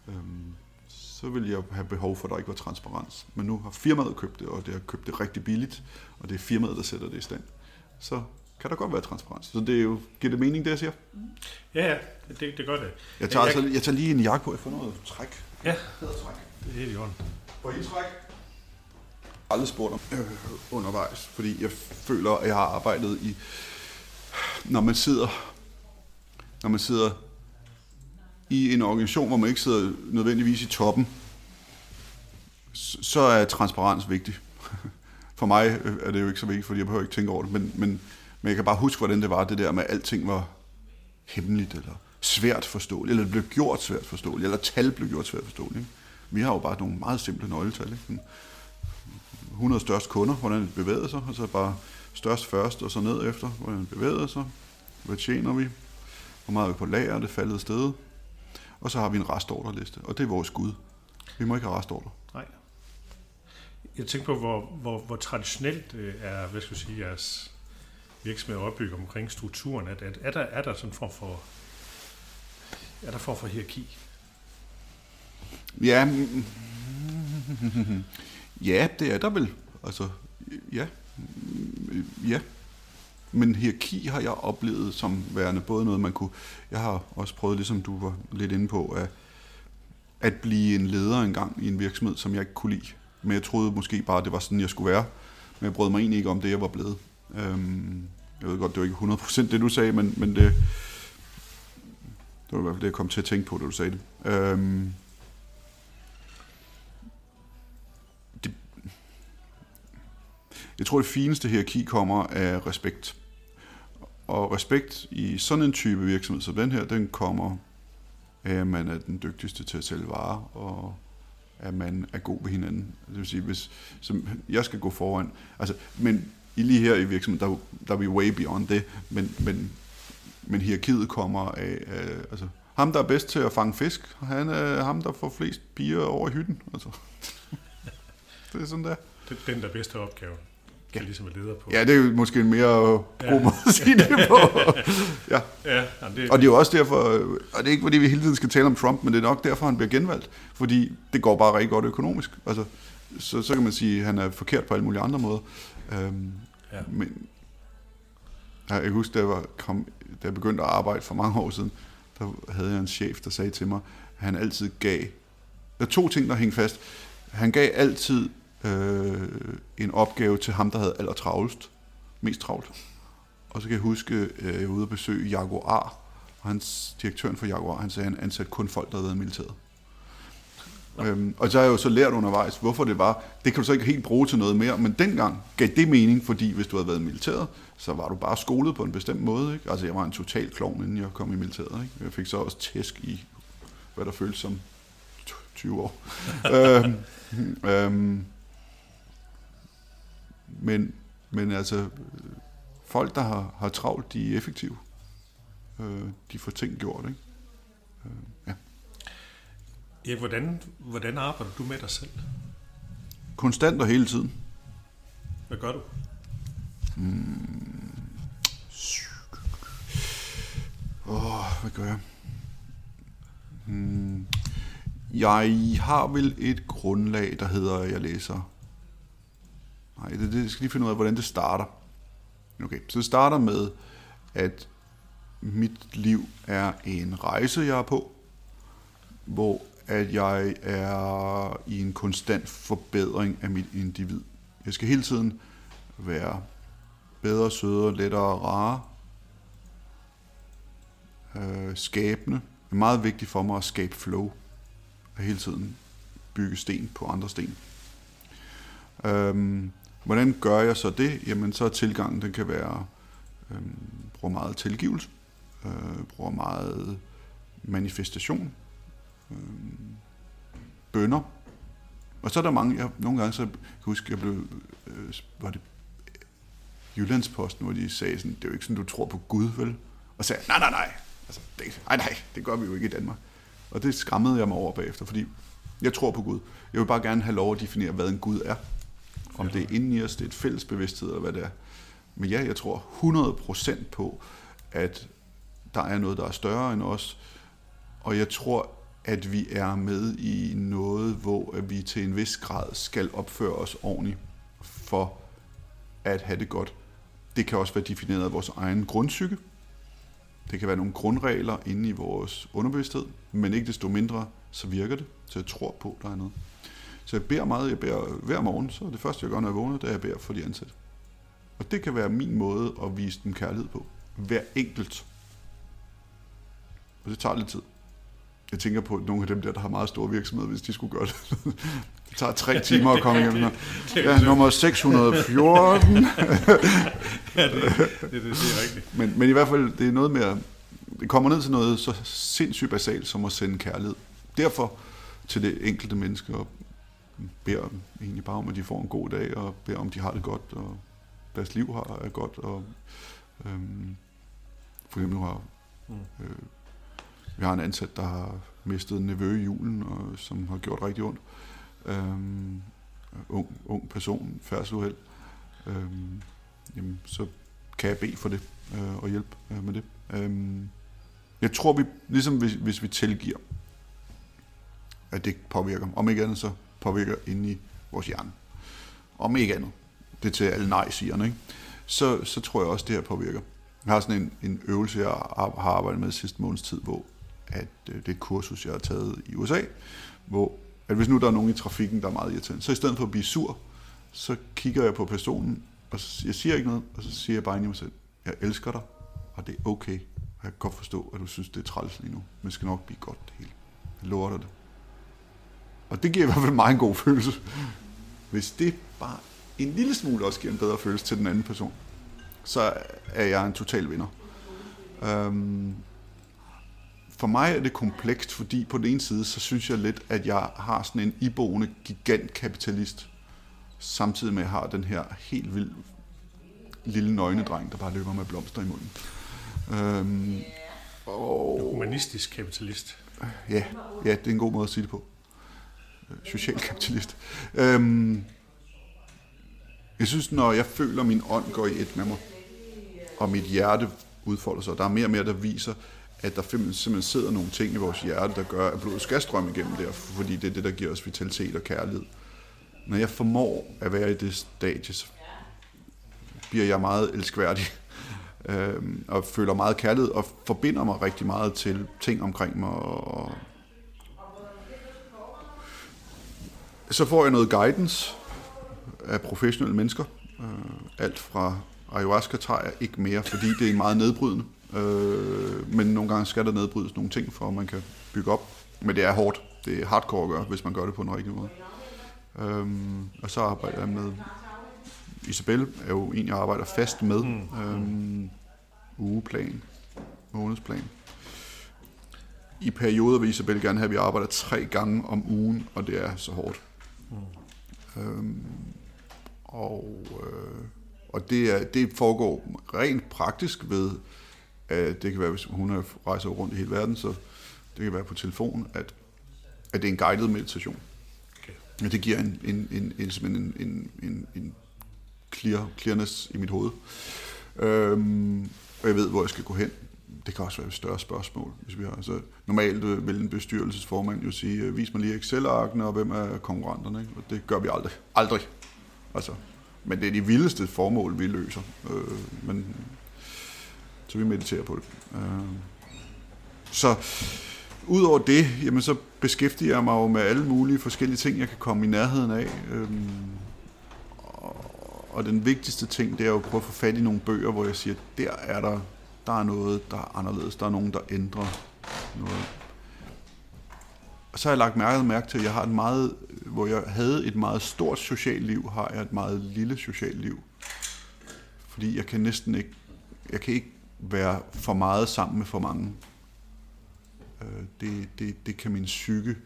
Øhm, så ville jeg have behov for, at der ikke var transparens. Men nu har firmaet købt det, og det har købt det rigtig billigt, og det er firmaet, der sætter det i stand. Så kan der godt være transparens. Så det er jo, giver det mening, det jeg siger? Ja, ja, det, det gør det. Jeg tager, jeg, altså, jeg tager lige en jakke på, jeg får noget træk. Ja, Træk. det er helt i orden. Får I træk? aldrig spurgt om øh, undervejs, fordi jeg føler, at jeg har arbejdet i, når man sidder, når man sidder i en organisation, hvor man ikke sidder nødvendigvis i toppen, så er transparens vigtig. For mig øh, er det jo ikke så vigtigt, fordi jeg behøver ikke tænke over det, men, men, men jeg kan bare huske, hvordan det var, det der med, at alting var hemmeligt, eller svært forståeligt, eller det blev gjort svært forståeligt, eller tal blev gjort svært forståeligt. Ikke? Vi har jo bare nogle meget simple nøgletal. Ikke? Sådan 100 største kunder, hvordan det bevæger sig, og så bare størst først, og så ned efter, hvordan det bevæger sig. Hvad tjener vi? Hvor meget er vi på lager? Det faldet sted? Og så har vi en restorderliste, og det er vores Gud. Vi må ikke have restorder. Nej. Jeg tænker på, hvor, hvor, hvor traditionelt øh, er, hvad skal jeg sige, jeres virksomhed opbygget omkring strukturen. Er, er, er, der, er der sådan en form for, er der form for hierarki? Ja, ja, det er der vel. Altså, ja, ja. Men hierarki har jeg oplevet som værende både noget, man kunne... Jeg har også prøvet, ligesom du var lidt inde på, at, at blive en leder engang i en virksomhed, som jeg ikke kunne lide. Men jeg troede måske bare, at det var sådan, jeg skulle være. Men jeg brød mig egentlig ikke om det, jeg var blevet. Øhm, jeg ved godt, det var ikke 100% det, du sagde, men, men det, det var i hvert fald det, jeg kom til at tænke på, da du sagde det. Øhm, det. Jeg tror, det fineste hierarki kommer af respekt. Og respekt i sådan en type virksomhed som den her, den kommer af, at man er den dygtigste til at sælge varer, og at man er god ved hinanden. Det vil sige, hvis som jeg skal gå foran, altså, men i lige her i virksomheden, der, der er vi way beyond det, men, men, men hierarkiet kommer af, af altså, ham, der er bedst til at fange fisk, han er ham, der får flest piger over i hytten. Altså. det er sådan der. Det den, der er bedste opgave kan ligesom være leder på. Ja, det er jo måske en mere god ja. måde at sige det på. ja. ja det... Og det er jo også derfor, og det er ikke fordi vi hele tiden skal tale om Trump, men det er nok derfor, han bliver genvalgt. Fordi det går bare rigtig godt økonomisk. Altså, så, så kan man sige, at han er forkert på alle mulige andre måder. Øhm, ja. Men jeg kan huske, da jeg, var, kom, da jeg begyndte at arbejde for mange år siden, der havde jeg en chef, der sagde til mig, at han altid gav... Der er to ting, der hænger fast. Han gav altid øh, en opgave til ham, der havde aller travlest, mest travlt. Og så kan jeg huske, øh, jeg var ude at besøge Jaguar, og hans direktøren for Jaguar, han sagde, at han ansatte kun folk, der havde været i militæret. Øhm, og så har jeg jo så lært undervejs, hvorfor det var. Det kan du så ikke helt bruge til noget mere, men dengang gav det mening, fordi hvis du havde været i militæret, så var du bare skolet på en bestemt måde. Ikke? Altså jeg var en total klovn, inden jeg kom i militæret. Ikke? Jeg fik så også tæsk i, hvad der føltes som 20 år. øhm, øhm, men, men altså, folk, der har, har travlt, de er effektive. Øh, de får ting gjort, ikke? Øh, ja. Ja, hvordan, hvordan arbejder du med dig selv? Konstant og hele tiden. Hvad gør du? Mm. Åh, hvad gør jeg? Mm. Jeg har vel et grundlag, der hedder, at jeg læser Nej, det, det skal lige finde ud af, hvordan det starter. Okay, så det starter med, at mit liv er en rejse, jeg er på, hvor at jeg er i en konstant forbedring af mit individ. Jeg skal hele tiden være bedre, sødere, lettere og rare. Øh, skabende. Det er meget vigtigt for mig at skabe flow. Og hele tiden bygge sten på andre sten. Øhm, Hvordan gør jeg så det? Jamen så er tilgangen, den kan være, øh, bruger meget tilgivelse, øh, bruger meget manifestation, øh, bønder. Og så er der mange, jeg, nogle gange så kan huske, jeg blev, øh, var det Jyllandsposten, hvor de sagde sådan, det er jo ikke sådan, du tror på Gud, vel? Og sagde, nej, nej, nej, altså, det, nej, nej, det gør vi jo ikke i Danmark. Og det skræmmede jeg mig over bagefter, fordi jeg tror på Gud. Jeg vil bare gerne have lov at definere, hvad en Gud er. Om det er inde i os, det er et fælles bevidsthed, eller hvad det er. Men ja, jeg tror 100% på, at der er noget, der er større end os. Og jeg tror, at vi er med i noget, hvor vi til en vis grad skal opføre os ordentligt for at have det godt. Det kan også være defineret af vores egen grundpsyke. Det kan være nogle grundregler inde i vores underbevidsthed, men ikke desto mindre, så virker det, så jeg tror på, at der er noget. Så jeg beder meget, jeg beder hver morgen, så det første jeg gør, når jeg vågner, det er, at jeg beder for de ansatte. Og det kan være min måde at vise dem kærlighed på. Hver enkelt. Og det tager lidt tid. Jeg tænker på nogle af dem der, der har meget store virksomheder, hvis de skulle gøre det. det tager tre timer at komme hjem. Ja, nummer 614. ja, det, det, det, det er rigtigt. Men, men i hvert fald, det er noget mere... Det kommer ned til noget så sindssygt basalt, som at sende kærlighed. Derfor til det enkelte menneske, og beder egentlig bare om, at de får en god dag, og beder om, de har det godt, og deres liv har er godt. Og, øhm, for eksempel har mm. øh, vi har en ansat, der har mistet en nevø i julen, og, som har gjort rigtig ondt. Øhm, ung, ung person, færdseluheld. Øhm, jamen, så kan jeg bede for det øh, og hjælpe øh, med det. Øhm, jeg tror, vi, ligesom hvis, hvis vi tilgiver, at det påvirker. Om ikke andet, så påvirker inde i vores hjerne. Om ikke andet. Det er til alle nej-sigerne, ikke? Så, så tror jeg også, det her påvirker. Jeg har sådan en, en øvelse, jeg har arbejdet med sidste måneds tid, hvor at, øh, det er et kursus, jeg har taget i USA, hvor at hvis nu der er nogen i trafikken, der er meget irriterende, så i stedet for at blive sur, så kigger jeg på personen, og så, jeg siger ikke noget, og så siger jeg bare ind i mig selv, jeg elsker dig, og det er okay. Og jeg kan godt forstå, at du synes, det er træls lige nu, men det skal nok blive godt det hele. Jeg lover dig det. Og det giver i hvert fald mig en god følelse. Hvis det bare en lille smule også giver en bedre følelse til den anden person, så er jeg en total vinder. Øhm, for mig er det komplekst, fordi på den ene side, så synes jeg lidt, at jeg har sådan en iboende gigantkapitalist, samtidig med at jeg har den her helt vild lille nøgnedreng, der bare løber med blomster i munden. Øhm, og, Humanistisk kapitalist. Ja, ja, det er en god måde at sige det på. Socialkapitalist. Øhm, jeg synes, når jeg føler, at min ånd går i et med mig, og mit hjerte udfolder sig, der er mere og mere, der viser, at der simpelthen sidder nogle ting i vores hjerte, der gør, at blodet skal strømme igennem der, fordi det er det, der giver os vitalitet og kærlighed. Når jeg formår at være i det stadie, så bliver jeg meget elskværdig øh, og føler meget kærlighed og forbinder mig rigtig meget til ting omkring mig. Og så får jeg noget guidance af professionelle mennesker. Øh, alt fra ayahuasca tager jeg ikke mere, fordi det er meget nedbrydende. Øh, men nogle gange skal der nedbrydes nogle ting, for at man kan bygge op. Men det er hårdt. Det er hardcore at gøre, hvis man gør det på en rigtig måde. Øh, og så arbejder jeg med Isabel er jo en, jeg arbejder fast med. Mm. Øhm, ugeplan, månedsplan. I perioder vil Isabel gerne have, at vi arbejder tre gange om ugen, og det er så hårdt. Mm. Øhm, og øh, og det, er, det foregår rent praktisk ved, at det kan være, hvis hun rejser rundt i hele verden, så det kan være på telefon, at, at det er en guided meditation. Okay. Det giver en, en, en, en, en, en, en, en clear, clearness i mit hoved. Øhm, og jeg ved, hvor jeg skal gå hen. Det kan også være et større spørgsmål. Hvis vi har, altså, normalt øh, vil en bestyrelsesformand jo sige, øh, vis mig lige Excel-arkene, og hvem er konkurrenterne. Ikke? Og det gør vi aldrig. Aldrig. Altså, men det er de vildeste formål, vi løser. Øh, men, så vi mediterer på det. Øh, så udover det, jamen, så beskæftiger jeg mig jo med alle mulige forskellige ting, jeg kan komme i nærheden af. Øh, og den vigtigste ting, det er jo at prøve at få fat i nogle bøger, hvor jeg siger, der er der, der er noget, der er anderledes. Der er nogen, der ændrer noget. Og så har jeg lagt mærke, mærke til, at jeg har et meget, hvor jeg havde et meget stort socialt liv, har jeg et meget lille socialt liv. Fordi jeg kan næsten ikke, jeg kan ikke være for meget sammen med for mange. Øh, det, det, det kan min psyke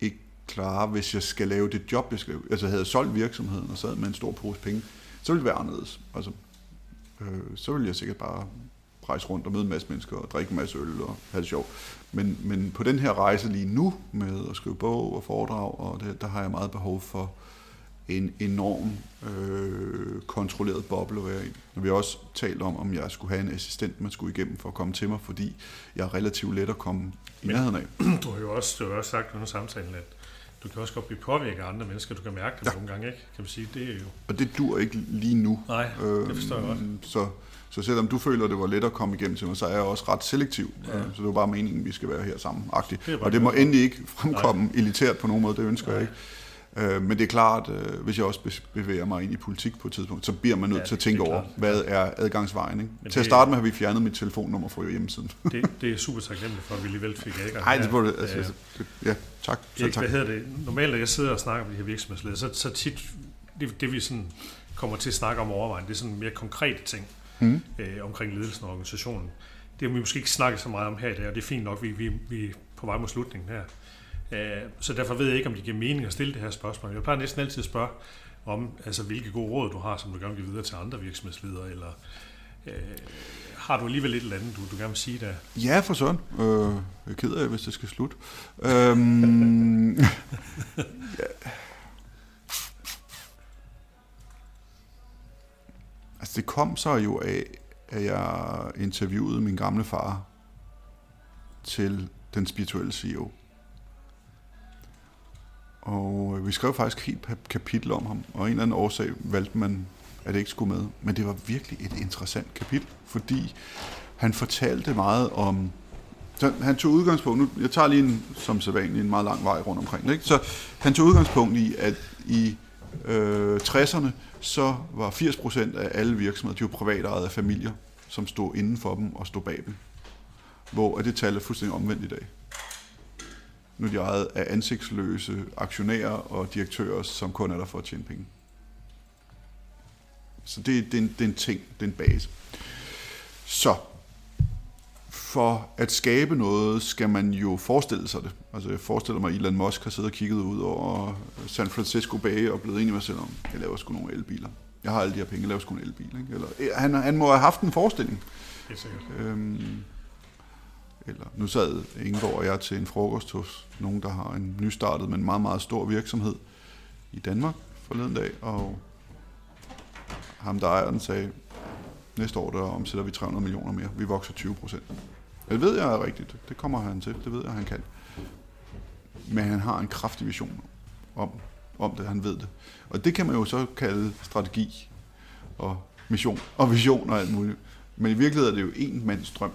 ikke klare, hvis jeg skal lave det job, jeg skal lave. Altså havde jeg solgt virksomheden og sad med en stor pose penge, så ville det være anderledes. Altså, øh, så ville jeg sikkert bare rejse rundt og møde en masse mennesker og drikke en masse øl og have det sjovt. Men, men på den her rejse lige nu med at skrive bog og foredrag, og det, der har jeg meget behov for en enorm øh, kontrolleret boble at være i. Og vi har også talt om, om jeg skulle have en assistent, man skulle igennem for at komme til mig, fordi jeg er relativt let at komme i nærheden af. Du har jo også, du har også sagt under samtalen, at du kan også godt blive påvirket af andre mennesker. Du kan mærke det ja. nogle gange, ikke? Kan man sige, det er jo... Og det dur ikke lige nu. Nej, det øhm, forstår jeg godt. Så, så selvom du føler, det var let at komme igennem til mig, så er jeg også ret selektiv. Ja. Så det er bare meningen, at vi skal være her sammen. Det og det må endelig ikke fremkomme Nej. elitært på nogen måde, det ønsker Nej. jeg ikke. Øh, men det er klart, øh, hvis jeg også bevæger mig ind i politik på et tidspunkt, så bliver man nødt ja, til at tænke over, hvad er adgangsvejen. Ikke? Til at starte med har vi fjernet mit telefonnummer fra hjemmesiden. det, det er super taknemmeligt for, at vi alligevel fik adgang. Nej, det burde, altså, ja, ja. ja, tak. Så tak. Hvad hedder det? Normalt, når jeg sidder og snakker med de her virksomhedsledere, så, så tit, det, det vi sådan kommer til at snakke om overvejen, det er sådan mere konkrete ting mm. øh, omkring ledelsen og organisationen. Det har vi måske ikke snakket så meget om her i dag, og det er fint nok, vi, vi, vi er på vej mod slutningen her. Øh, så derfor ved jeg ikke, om det giver mening at stille det her spørgsmål. Jeg plejer næsten altid at spørge om, altså, hvilke gode råd du har, som du gerne vil give videre til andre virksomhedsledere, eller øh, har du alligevel et eller andet, du, du gerne vil sige der? Ja, for sådan. Øh, jeg er ked af, hvis det skal slutte. øhm, ja. Altså, det kom så jo af, at jeg interviewede min gamle far til den spirituelle CEO. Og øh, vi skrev faktisk helt kapitel om ham, og en eller anden årsag valgte man, at det ikke skulle med. Men det var virkelig et interessant kapitel, fordi han fortalte meget om... Så han tog udgangspunkt, nu, jeg tager lige en, som sædvanlig en meget lang vej rundt omkring ikke? så han tog udgangspunkt i, at i øh, 60'erne, så var 80% af alle virksomheder, de var privatejede af familier, som stod inden for dem og stod bag dem. Hvor det tal er fuldstændig omvendt i dag. Nu er de ejet af ansigtsløse aktionærer og direktører, som kun er der for at tjene penge. Så det, det, er, en, det er en ting, det er en base. Så, for at skabe noget, skal man jo forestille sig det. Altså jeg forestiller mig, at Elon Musk har siddet og kigget ud over San Francisco Bay og blevet enig med sig om, jeg laver sgu nogle elbiler. Jeg har alle de her penge, jeg laver sgu en elbil. Ikke? Eller, han, han må have haft en forestilling. Det er sikkert. Øhm, eller nu sad Ingeborg og jeg til en frokost hos nogen, der har en nystartet, men meget, meget stor virksomhed i Danmark forleden dag, og ham, der ejer den, sagde, næste år der omsætter vi 300 millioner mere. Vi vokser 20 procent. Det ved jeg er rigtigt. Det kommer han til. Det ved jeg, han kan. Men han har en kraftig vision om, om det. Han ved det. Og det kan man jo så kalde strategi og mission og vision og alt muligt. Men i virkeligheden er det jo en mands drøm.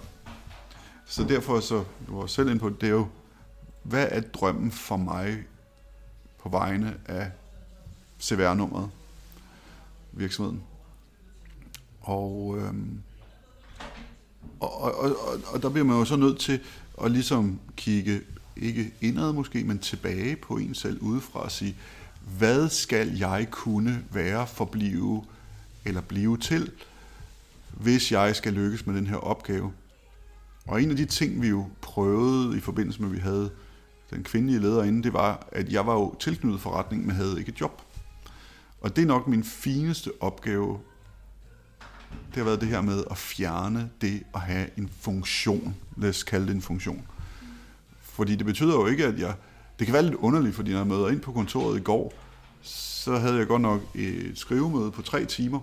Så derfor så, du var selv ind på det, er jo, hvad er drømmen for mig på vegne af CVR-nummeret, virksomheden? Og, øhm, og, og, og, og der bliver man jo så nødt til at ligesom kigge, ikke indad måske, men tilbage på en selv udefra og sige, hvad skal jeg kunne være, forblive eller blive til, hvis jeg skal lykkes med den her opgave? Og en af de ting, vi jo prøvede i forbindelse med, at vi havde den kvindelige leder inde, det var, at jeg var jo tilknyttet forretning, men havde ikke et job. Og det er nok min fineste opgave det har været det her med at fjerne det at have en funktion. Lad os kalde det en funktion. Fordi det betyder jo ikke, at jeg... Det kan være lidt underligt, fordi når jeg møder ind på kontoret i går, så havde jeg godt nok et skrivemøde på tre timer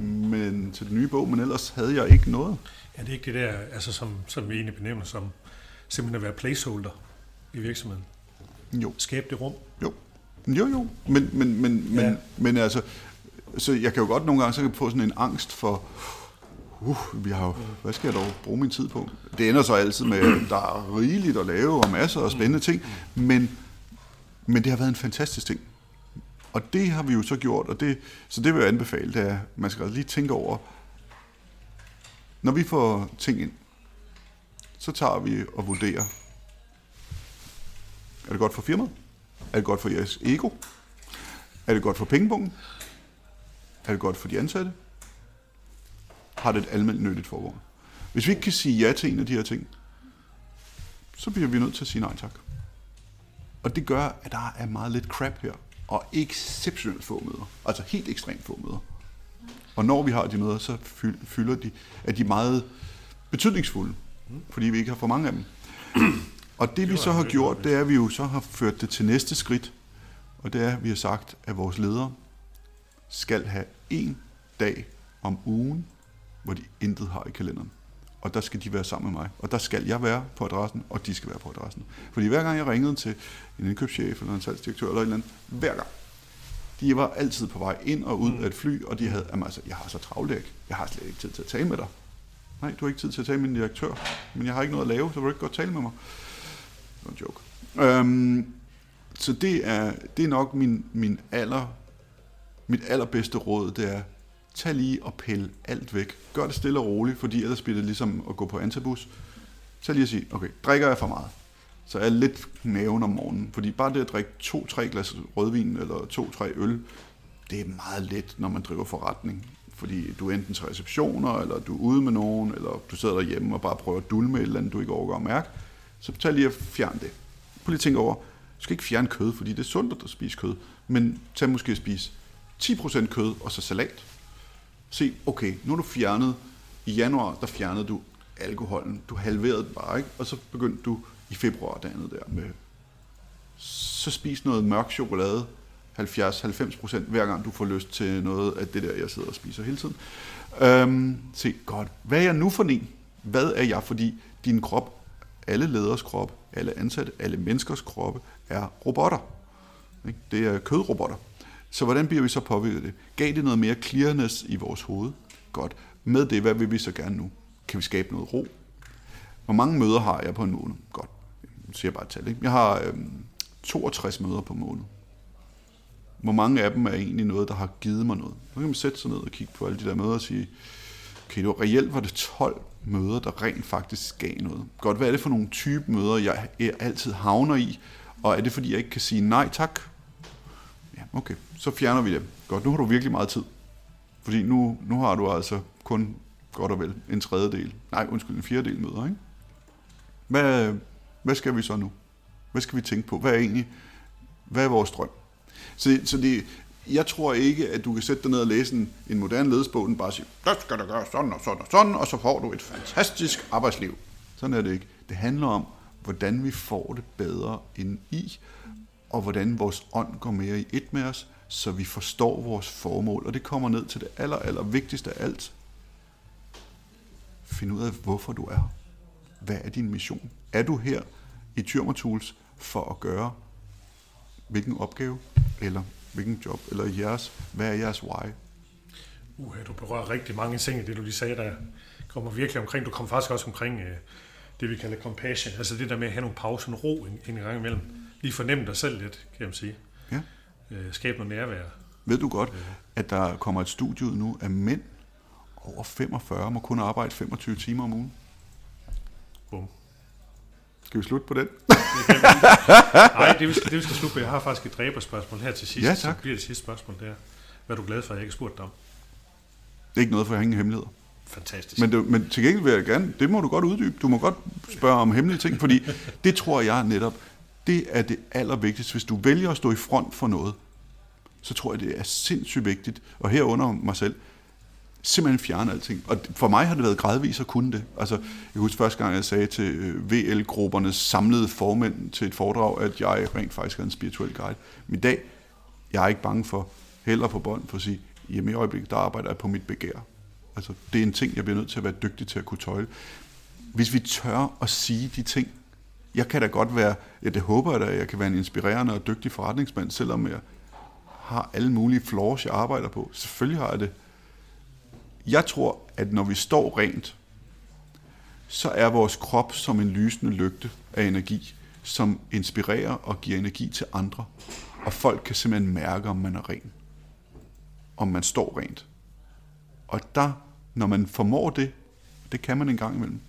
men, til den nye bog, men ellers havde jeg ikke noget. Ja, det er ikke det der, altså som, som vi egentlig benævner som simpelthen at være placeholder i virksomheden. Jo. Skabe det rum. Jo. Jo, jo. Men, men, men, ja. men, men altså, så jeg kan jo godt nogle gange så kan få sådan en angst for, uh, vi har jo, hvad skal jeg dog bruge min tid på? Det ender så altid med, at der er rigeligt at lave og masser af spændende ting, men, men det har været en fantastisk ting. Og det har vi jo så gjort, og det, så det vil jeg anbefale, det er, man skal lige tænke over, når vi får ting ind, så tager vi og vurderer, er det godt for firmaet? Er det godt for jeres ego? Er det godt for pengepunkten? Er det godt for de ansatte? Har det et almindeligt nyttigt formål? Hvis vi ikke kan sige ja til en af de her ting, så bliver vi nødt til at sige nej tak. Og det gør, at der er meget lidt crap her, og exceptionelt få møder. Altså helt ekstremt få møder. Og når vi har de møder, så fylder de, at de meget betydningsfulde, fordi vi ikke har for mange af dem. Og det vi så har gjort, det er, at vi jo så har ført det til næste skridt, og det er, at vi har sagt, at vores ledere skal have en dag om ugen, hvor de intet har i kalenderen. Og der skal de være sammen med mig. Og der skal jeg være på adressen, og de skal være på adressen. Fordi hver gang jeg ringede til en indkøbschef eller en salgsdirektør eller et eller andet, hver gang, de var altid på vej ind og ud af et fly, og de havde, jamen altså, jeg har så travlt ikke. Jeg har slet ikke tid til at tale med dig. Nej, du har ikke tid til at tale med min direktør, men jeg har ikke noget at lave, så vil du ikke godt tale med mig. Det var en joke. Øhm, så det er, det er nok min, min aller mit allerbedste råd, det er, tag lige og pille alt væk. Gør det stille og roligt, fordi ellers bliver det ligesom at gå på antabus. Tag lige og sige, okay, drikker jeg for meget? Så er jeg lidt knæven om morgenen. Fordi bare det at drikke to-tre glas rødvin eller to-tre øl, det er meget let, når man driver forretning. Fordi du er enten til receptioner, eller du er ude med nogen, eller du sidder derhjemme og bare prøver at dulme et eller andet, du ikke overgår at mærke. Så tag lige at fjerne det. Prøv lige at tænke over, du skal ikke fjerne kød, fordi det er sundt at spise kød, men tag måske at spise 10% kød og så salat. Se, okay, nu er du fjernet, i januar, der fjernede du alkoholen. Du halverede den bare, ikke? Og så begyndte du i februar dernede der med, så spis noget mørk chokolade, 70-90% hver gang du får lyst til noget af det der, jeg sidder og spiser hele tiden. Øhm, se, godt, hvad er jeg nu for en? Hvad er jeg? Fordi din krop, alle leders krop, alle ansatte, alle menneskers kroppe er robotter. Ikke? Det er kødrobotter. Så hvordan bliver vi så påvirket det? Gav det noget mere clearness i vores hoved? Godt. Med det, hvad vil vi så gerne nu? Kan vi skabe noget ro? Hvor mange møder har jeg på en måned? Godt. Siger bare et tal. Ikke? Jeg har øhm, 62 møder på måned. Hvor mange af dem er egentlig noget, der har givet mig noget? Så kan man sætte sig ned og kigge på alle de der møder og sige, okay, det var reelt var det 12 møder, der rent faktisk gav noget. Godt, hvad er det for nogle type møder, jeg altid havner i? Og er det, fordi jeg ikke kan sige nej tak? Ja, okay så fjerner vi det. Godt, nu har du virkelig meget tid. Fordi nu, nu har du altså kun godt og vel en tredjedel, nej undskyld, en fjerdedel møder, ikke? Hvad, hvad skal vi så nu? Hvad skal vi tænke på? Hvad er egentlig, hvad er vores drøm? Så, så det, jeg tror ikke, at du kan sætte dig ned og læse en, en moderne ledelsesbog, den bare siger, der skal der gøre sådan og sådan og sådan, og så får du et fantastisk arbejdsliv. Sådan er det ikke. Det handler om, hvordan vi får det bedre ind i, og hvordan vores ånd går mere i et med os, så vi forstår vores formål. Og det kommer ned til det aller, aller vigtigste af alt. Find ud af, hvorfor du er. Hvad er din mission? Er du her i Tyrmer Tools for at gøre hvilken opgave, eller hvilken job, eller jeres, hvad er jeres why? Uh, du berører rigtig mange ting det, du lige sagde, der kommer virkelig omkring. Du kommer faktisk også omkring øh, det, vi kalder compassion. Altså det der med at have nogle pauser, en ro en, en gang imellem. Lige fornemme dig selv lidt, kan man sige. Ja. Øh, skabe noget nærvær. Ved du godt, at der kommer et studie ud nu af mænd over 45 må kun arbejde 25 timer om ugen? Bum. Skal vi slutte på den? Nej, det, vi skal, det vi skal slutte på. Jeg har faktisk et dræberspørgsmål her til sidst. Ja, tak. Så bliver det sidste spørgsmål der. Hvad er du glad for, at jeg ikke har spurgt dig om? Det er ikke noget for at hænge hemmeligheder. Fantastisk. Men, det, men til gengæld vil jeg gerne, det må du godt uddybe. Du må godt spørge om hemmelige ting, fordi det tror jeg netop, det er det allervigtigste. Hvis du vælger at stå i front for noget, så tror jeg, det er sindssygt vigtigt, og herunder mig selv, simpelthen fjerne alting. Og for mig har det været gradvist at kunne det. Altså, jeg husker første gang, jeg sagde til øh, VL-gruppernes samlede formænd til et foredrag, at jeg rent faktisk er en spirituel guide. Men i dag, jeg er ikke bange for, heller på bånd, for at sige, jamen i øjeblikket, der arbejder jeg på mit begær. Altså, det er en ting, jeg bliver nødt til at være dygtig til at kunne tøjle. Hvis vi tør at sige de ting, jeg kan da godt være, ja, det håber jeg da, jeg kan være en inspirerende og dygtig forretningsmand, selvom jeg har alle mulige flaws, jeg arbejder på. Selvfølgelig har jeg det. Jeg tror, at når vi står rent, så er vores krop som en lysende lygte af energi, som inspirerer og giver energi til andre. Og folk kan simpelthen mærke, om man er ren. Om man står rent. Og der, når man formår det, det kan man en gang imellem,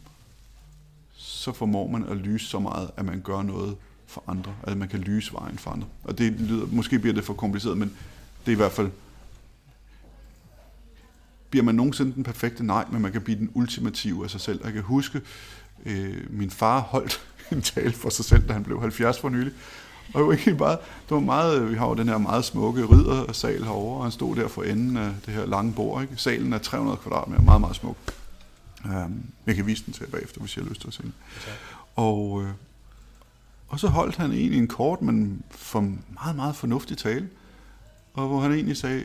så formår man at lyse så meget, at man gør noget for andre. At man kan lyse vejen for andre. Og det lyder, måske bliver det for kompliceret, men det er i hvert fald bliver man nogensinde den perfekte? Nej, men man kan blive den ultimative af sig selv. Jeg kan huske, øh, min far holdt en tale for sig selv, da han blev 70 for nylig. Og det var ikke bare, det var meget, øh, vi har jo den her meget smukke riddersal herovre, og han stod der for enden af det her lange bord. Ikke? Salen er 300 kvadratmeter, meget, meget smuk. Um, jeg kan vise den til bagefter, hvis jeg har lyst til at se den. Okay. Og, øh, og så holdt han egentlig en kort, men for meget, meget fornuftig tale, og hvor han egentlig sagde,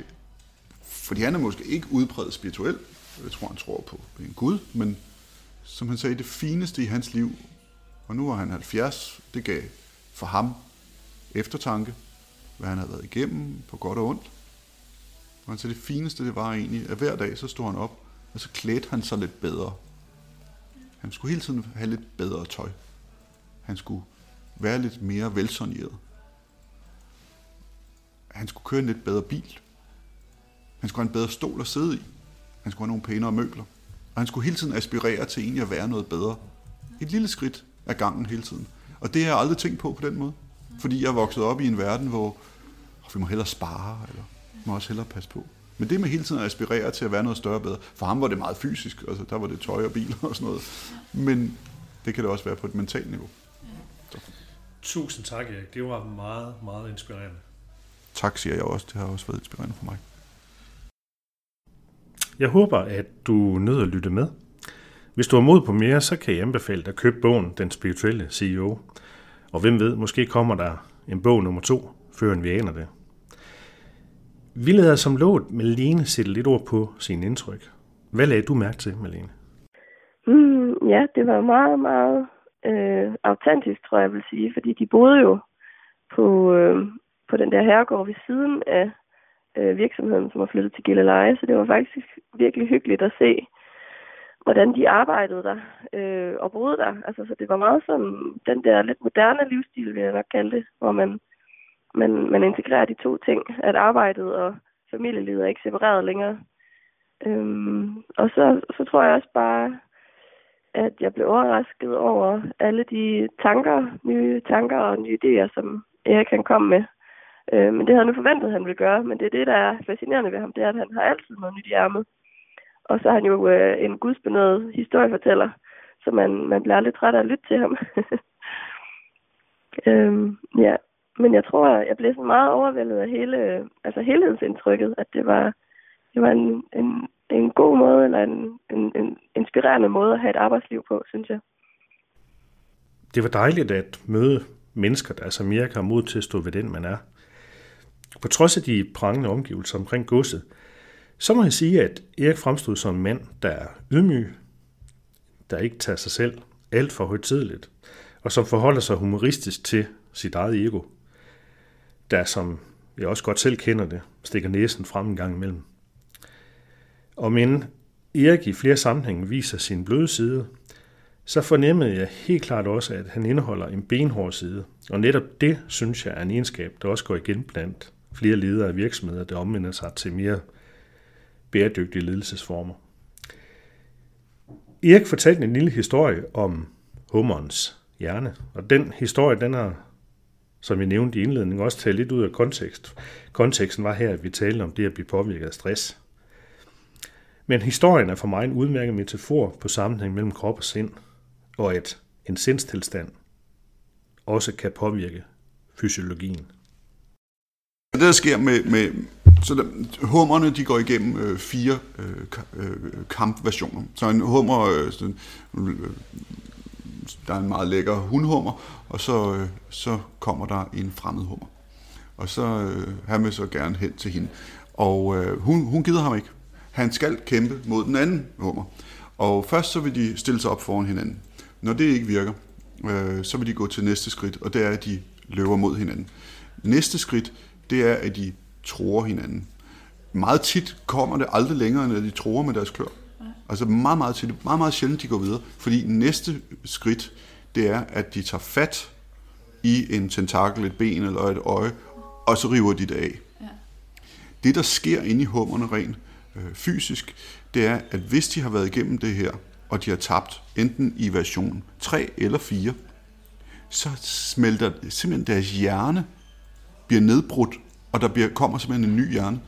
fordi han er måske ikke udpræget spirituel, jeg tror, han tror på en Gud, men som han sagde, det fineste i hans liv, og nu er han 70, det gav for ham eftertanke, hvad han havde været igennem, på godt og ondt. Og han sagde, det fineste det var egentlig, at hver dag så stod han op, og så klædte han sig lidt bedre. Han skulle hele tiden have lidt bedre tøj. Han skulle være lidt mere velsoneret. Han skulle køre en lidt bedre bil. Han skulle have en bedre stol at sidde i. Han skulle have nogle pænere møbler. Og han skulle hele tiden aspirere til egentlig at være noget bedre. Et lille skridt af gangen hele tiden. Og det har jeg aldrig tænkt på på den måde. Fordi jeg er vokset op i en verden, hvor vi må hellere spare, eller må også hellere passe på. Men det med hele tiden at aspirere til at være noget større og bedre, for ham var det meget fysisk, altså der var det tøj og biler og sådan noget. Men det kan det også være på et mentalt niveau. Så. Tusind tak, Erik. Det var meget, meget inspirerende. Tak, siger jeg også. Det har også været inspirerende for mig. Jeg håber, at du nød at lytte med. Hvis du har mod på mere, så kan jeg anbefale dig at købe bogen Den Spirituelle CEO. Og hvem ved, måske kommer der en bog nummer to, før vi aner det. Vi lader som lovet Malene sætte lidt ord på sin indtryk. Hvad lagde du mærke til, Malene? Mm, ja, det var meget, meget øh, autentisk, tror jeg, jeg vil sige, fordi de boede jo på, øh, på den der herregård ved siden af øh, virksomheden, som var flyttet til Gilleleje, så det var faktisk virkelig hyggeligt at se, hvordan de arbejdede der øh, og boede der. Altså, så det var meget sådan den der lidt moderne livsstil, vil jeg nok kalde det, hvor man, man, man integrerer de to ting, at arbejdet og familielivet er ikke separeret længere. Øhm, og så, så tror jeg også bare, at jeg blev overrasket over alle de tanker, nye tanker og nye idéer, som Erik kan komme med. Øh, men det havde han nu forventet, at han ville gøre. Men det er det, der er fascinerende ved ham, det er, at han har altid noget nyt i ærmet. Og så er han jo øh, en gudsbenødet historiefortæller, så man, man bliver lidt træt af at lytte til ham. øhm, ja, men jeg tror, jeg blev sådan meget overvældet af hele, altså helhedsindtrykket, at det var, det var en, en, en god måde, eller en, en, en inspirerende måde at have et arbejdsliv på, synes jeg. Det var dejligt at møde mennesker, der altså mere kan mod til at stå ved den, man er. På trods af de prangende omgivelser omkring godset, så må jeg sige, at Erik fremstod som en mand, der er ydmyg, der ikke tager sig selv alt for højtidligt, og som forholder sig humoristisk til sit eget ego, der som jeg også godt selv kender det, stikker næsen frem en gang imellem. Og men Erik i flere sammenhænge viser sin bløde side, så fornemmede jeg helt klart også, at han indeholder en benhård side. Og netop det, synes jeg, er en egenskab, der også går igen blandt flere ledere af virksomheder, der omvender sig til mere bæredygtige ledelsesformer. Erik fortalte en lille historie om hummerens hjerne, og den historie, den har, som jeg nævnte i indledningen, også taget lidt ud af kontekst. Konteksten var her, at vi talte om det at blive påvirket af stress. Men historien er for mig en udmærket metafor på sammenhæng mellem krop og sind, og at en sindstilstand også kan påvirke fysiologien. Det, der sker med, med så der, hummerne, de går igennem øh, fire øh, øh, kampversioner. Så en hummer, øh, sådan, øh, der er en meget lækker hundhummer, og så, øh, så kommer der en fremmed hummer. Og så øh, han vil så gerne hen til hende. Og øh, hun, hun gider ham ikke. Han skal kæmpe mod den anden hummer. Og først så vil de stille sig op foran hinanden. Når det ikke virker, øh, så vil de gå til næste skridt, og det er, at de løber mod hinanden. Næste skridt, det er, at de tror hinanden. Meget tit kommer det aldrig længere, end at de tror med deres klør. Altså meget, meget tit, meget, meget sjældent, de går videre. Fordi næste skridt, det er, at de tager fat i en tentakel, et ben eller et øje, og så river de det af. Ja. Det, der sker inde i hummerne rent øh, fysisk, det er, at hvis de har været igennem det her, og de har tabt enten i version 3 eller 4, så smelter simpelthen deres hjerne bliver nedbrudt, og der bliver, kommer simpelthen en ny hjerne.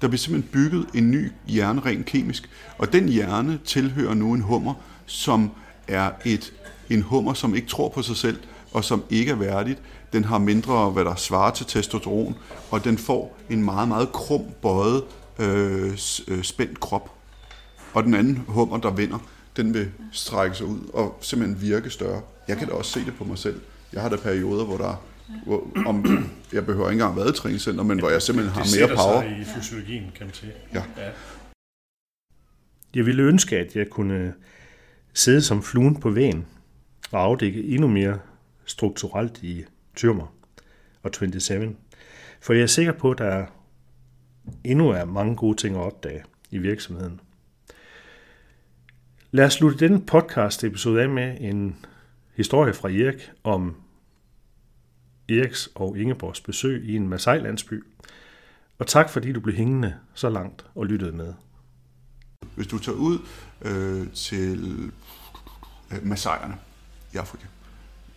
Der bliver simpelthen bygget en ny hjerne rent kemisk, og den hjerne tilhører nu en hummer, som er et, en hummer, som ikke tror på sig selv, og som ikke er værdigt. Den har mindre, hvad der svarer til testosteron, og den får en meget, meget krum, bøjet, øh, øh spændt krop. Og den anden hummer, der vinder, den vil strække sig ud og simpelthen virke større. Jeg kan da også se det på mig selv. Jeg har da perioder, hvor der hvor, om, jeg behøver ikke engang være i træningscenter, men hvor jeg simpelthen har mere power. Det i fysiologien, kan man sige. Ja. ja. Jeg ville ønske, at jeg kunne sidde som fluen på vægen og afdække endnu mere strukturelt i Tyrmer og 27. For jeg er sikker på, at der endnu er mange gode ting at opdage i virksomheden. Lad os slutte denne podcast episode af med en historie fra Erik om Eriks og Ingeborgs besøg i en Masai-landsby. Og tak fordi du blev hængende så langt og lyttede med. Hvis du tager ud øh, til øh, Masaierne i Afrika,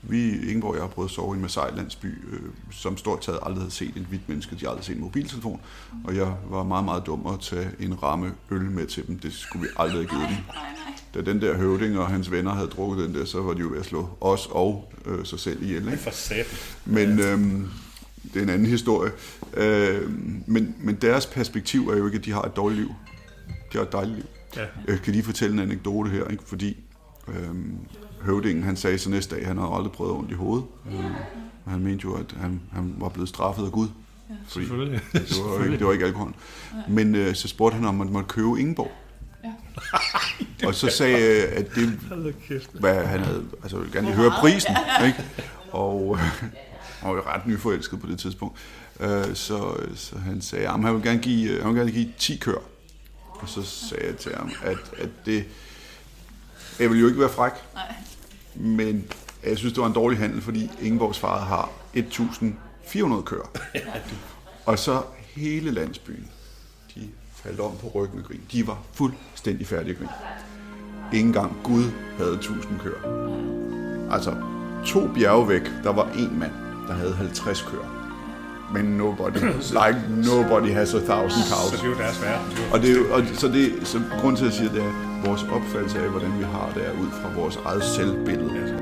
vi, Ingeborg og jeg har prøvet at sove i en Masai-landsby, øh, som stort taget aldrig havde set et hvidt menneske. De har aldrig set en mobiltelefon. Og jeg var meget, meget dum at tage en ramme øl med til dem. Det skulle vi aldrig have givet dem. Da den der høvding og hans venner havde drukket den der, så var de jo ved at slå os og øh, sig selv ihjel. Ikke? For Men øh, det er en anden historie. Øh, men, men deres perspektiv er jo ikke, at de har et dårligt liv. De har et dejligt liv. Ja. Jeg kan lige fortælle en anekdote her, ikke? fordi øh, høvdingen, han sagde så næste dag, at han havde aldrig prøvet ondt i hovedet. Øh, han mente jo, at han, han var blevet straffet af Gud. Ja. Fordi Selvfølgelig. Det var, ikke, det var ikke alkohol. Men øh, så spurgte han, om man måtte købe Ingeborg. Ja. og så sagde jeg, at det, hvad han havde, altså jeg ville gerne lige høre prisen, ikke? Og han var ret nyforelsket på det tidspunkt. Øh, så, så han sagde, at han ville gerne give, han ville gerne give 10 kør. Og så sagde jeg til ham, at, at det, jeg vil jo ikke være fræk, Nej. Men jeg synes, det var en dårlig handel, fordi Ingeborgs far har 1.400 køer. og så hele landsbyen, de faldt om på ryggen og grin. De var fuldstændig færdige at grine. Ingen gang Gud havde 1000 køer. Altså, to bjerge væk, der var en mand, der havde 50 køer. Men nobody, like nobody has a thousand Så cows. det er jo deres verden. Er Og, det er jo, og så, det, så grund til at sige, det er, vores opfattelse af, hvordan vi har det, er ud fra vores eget selvbillede.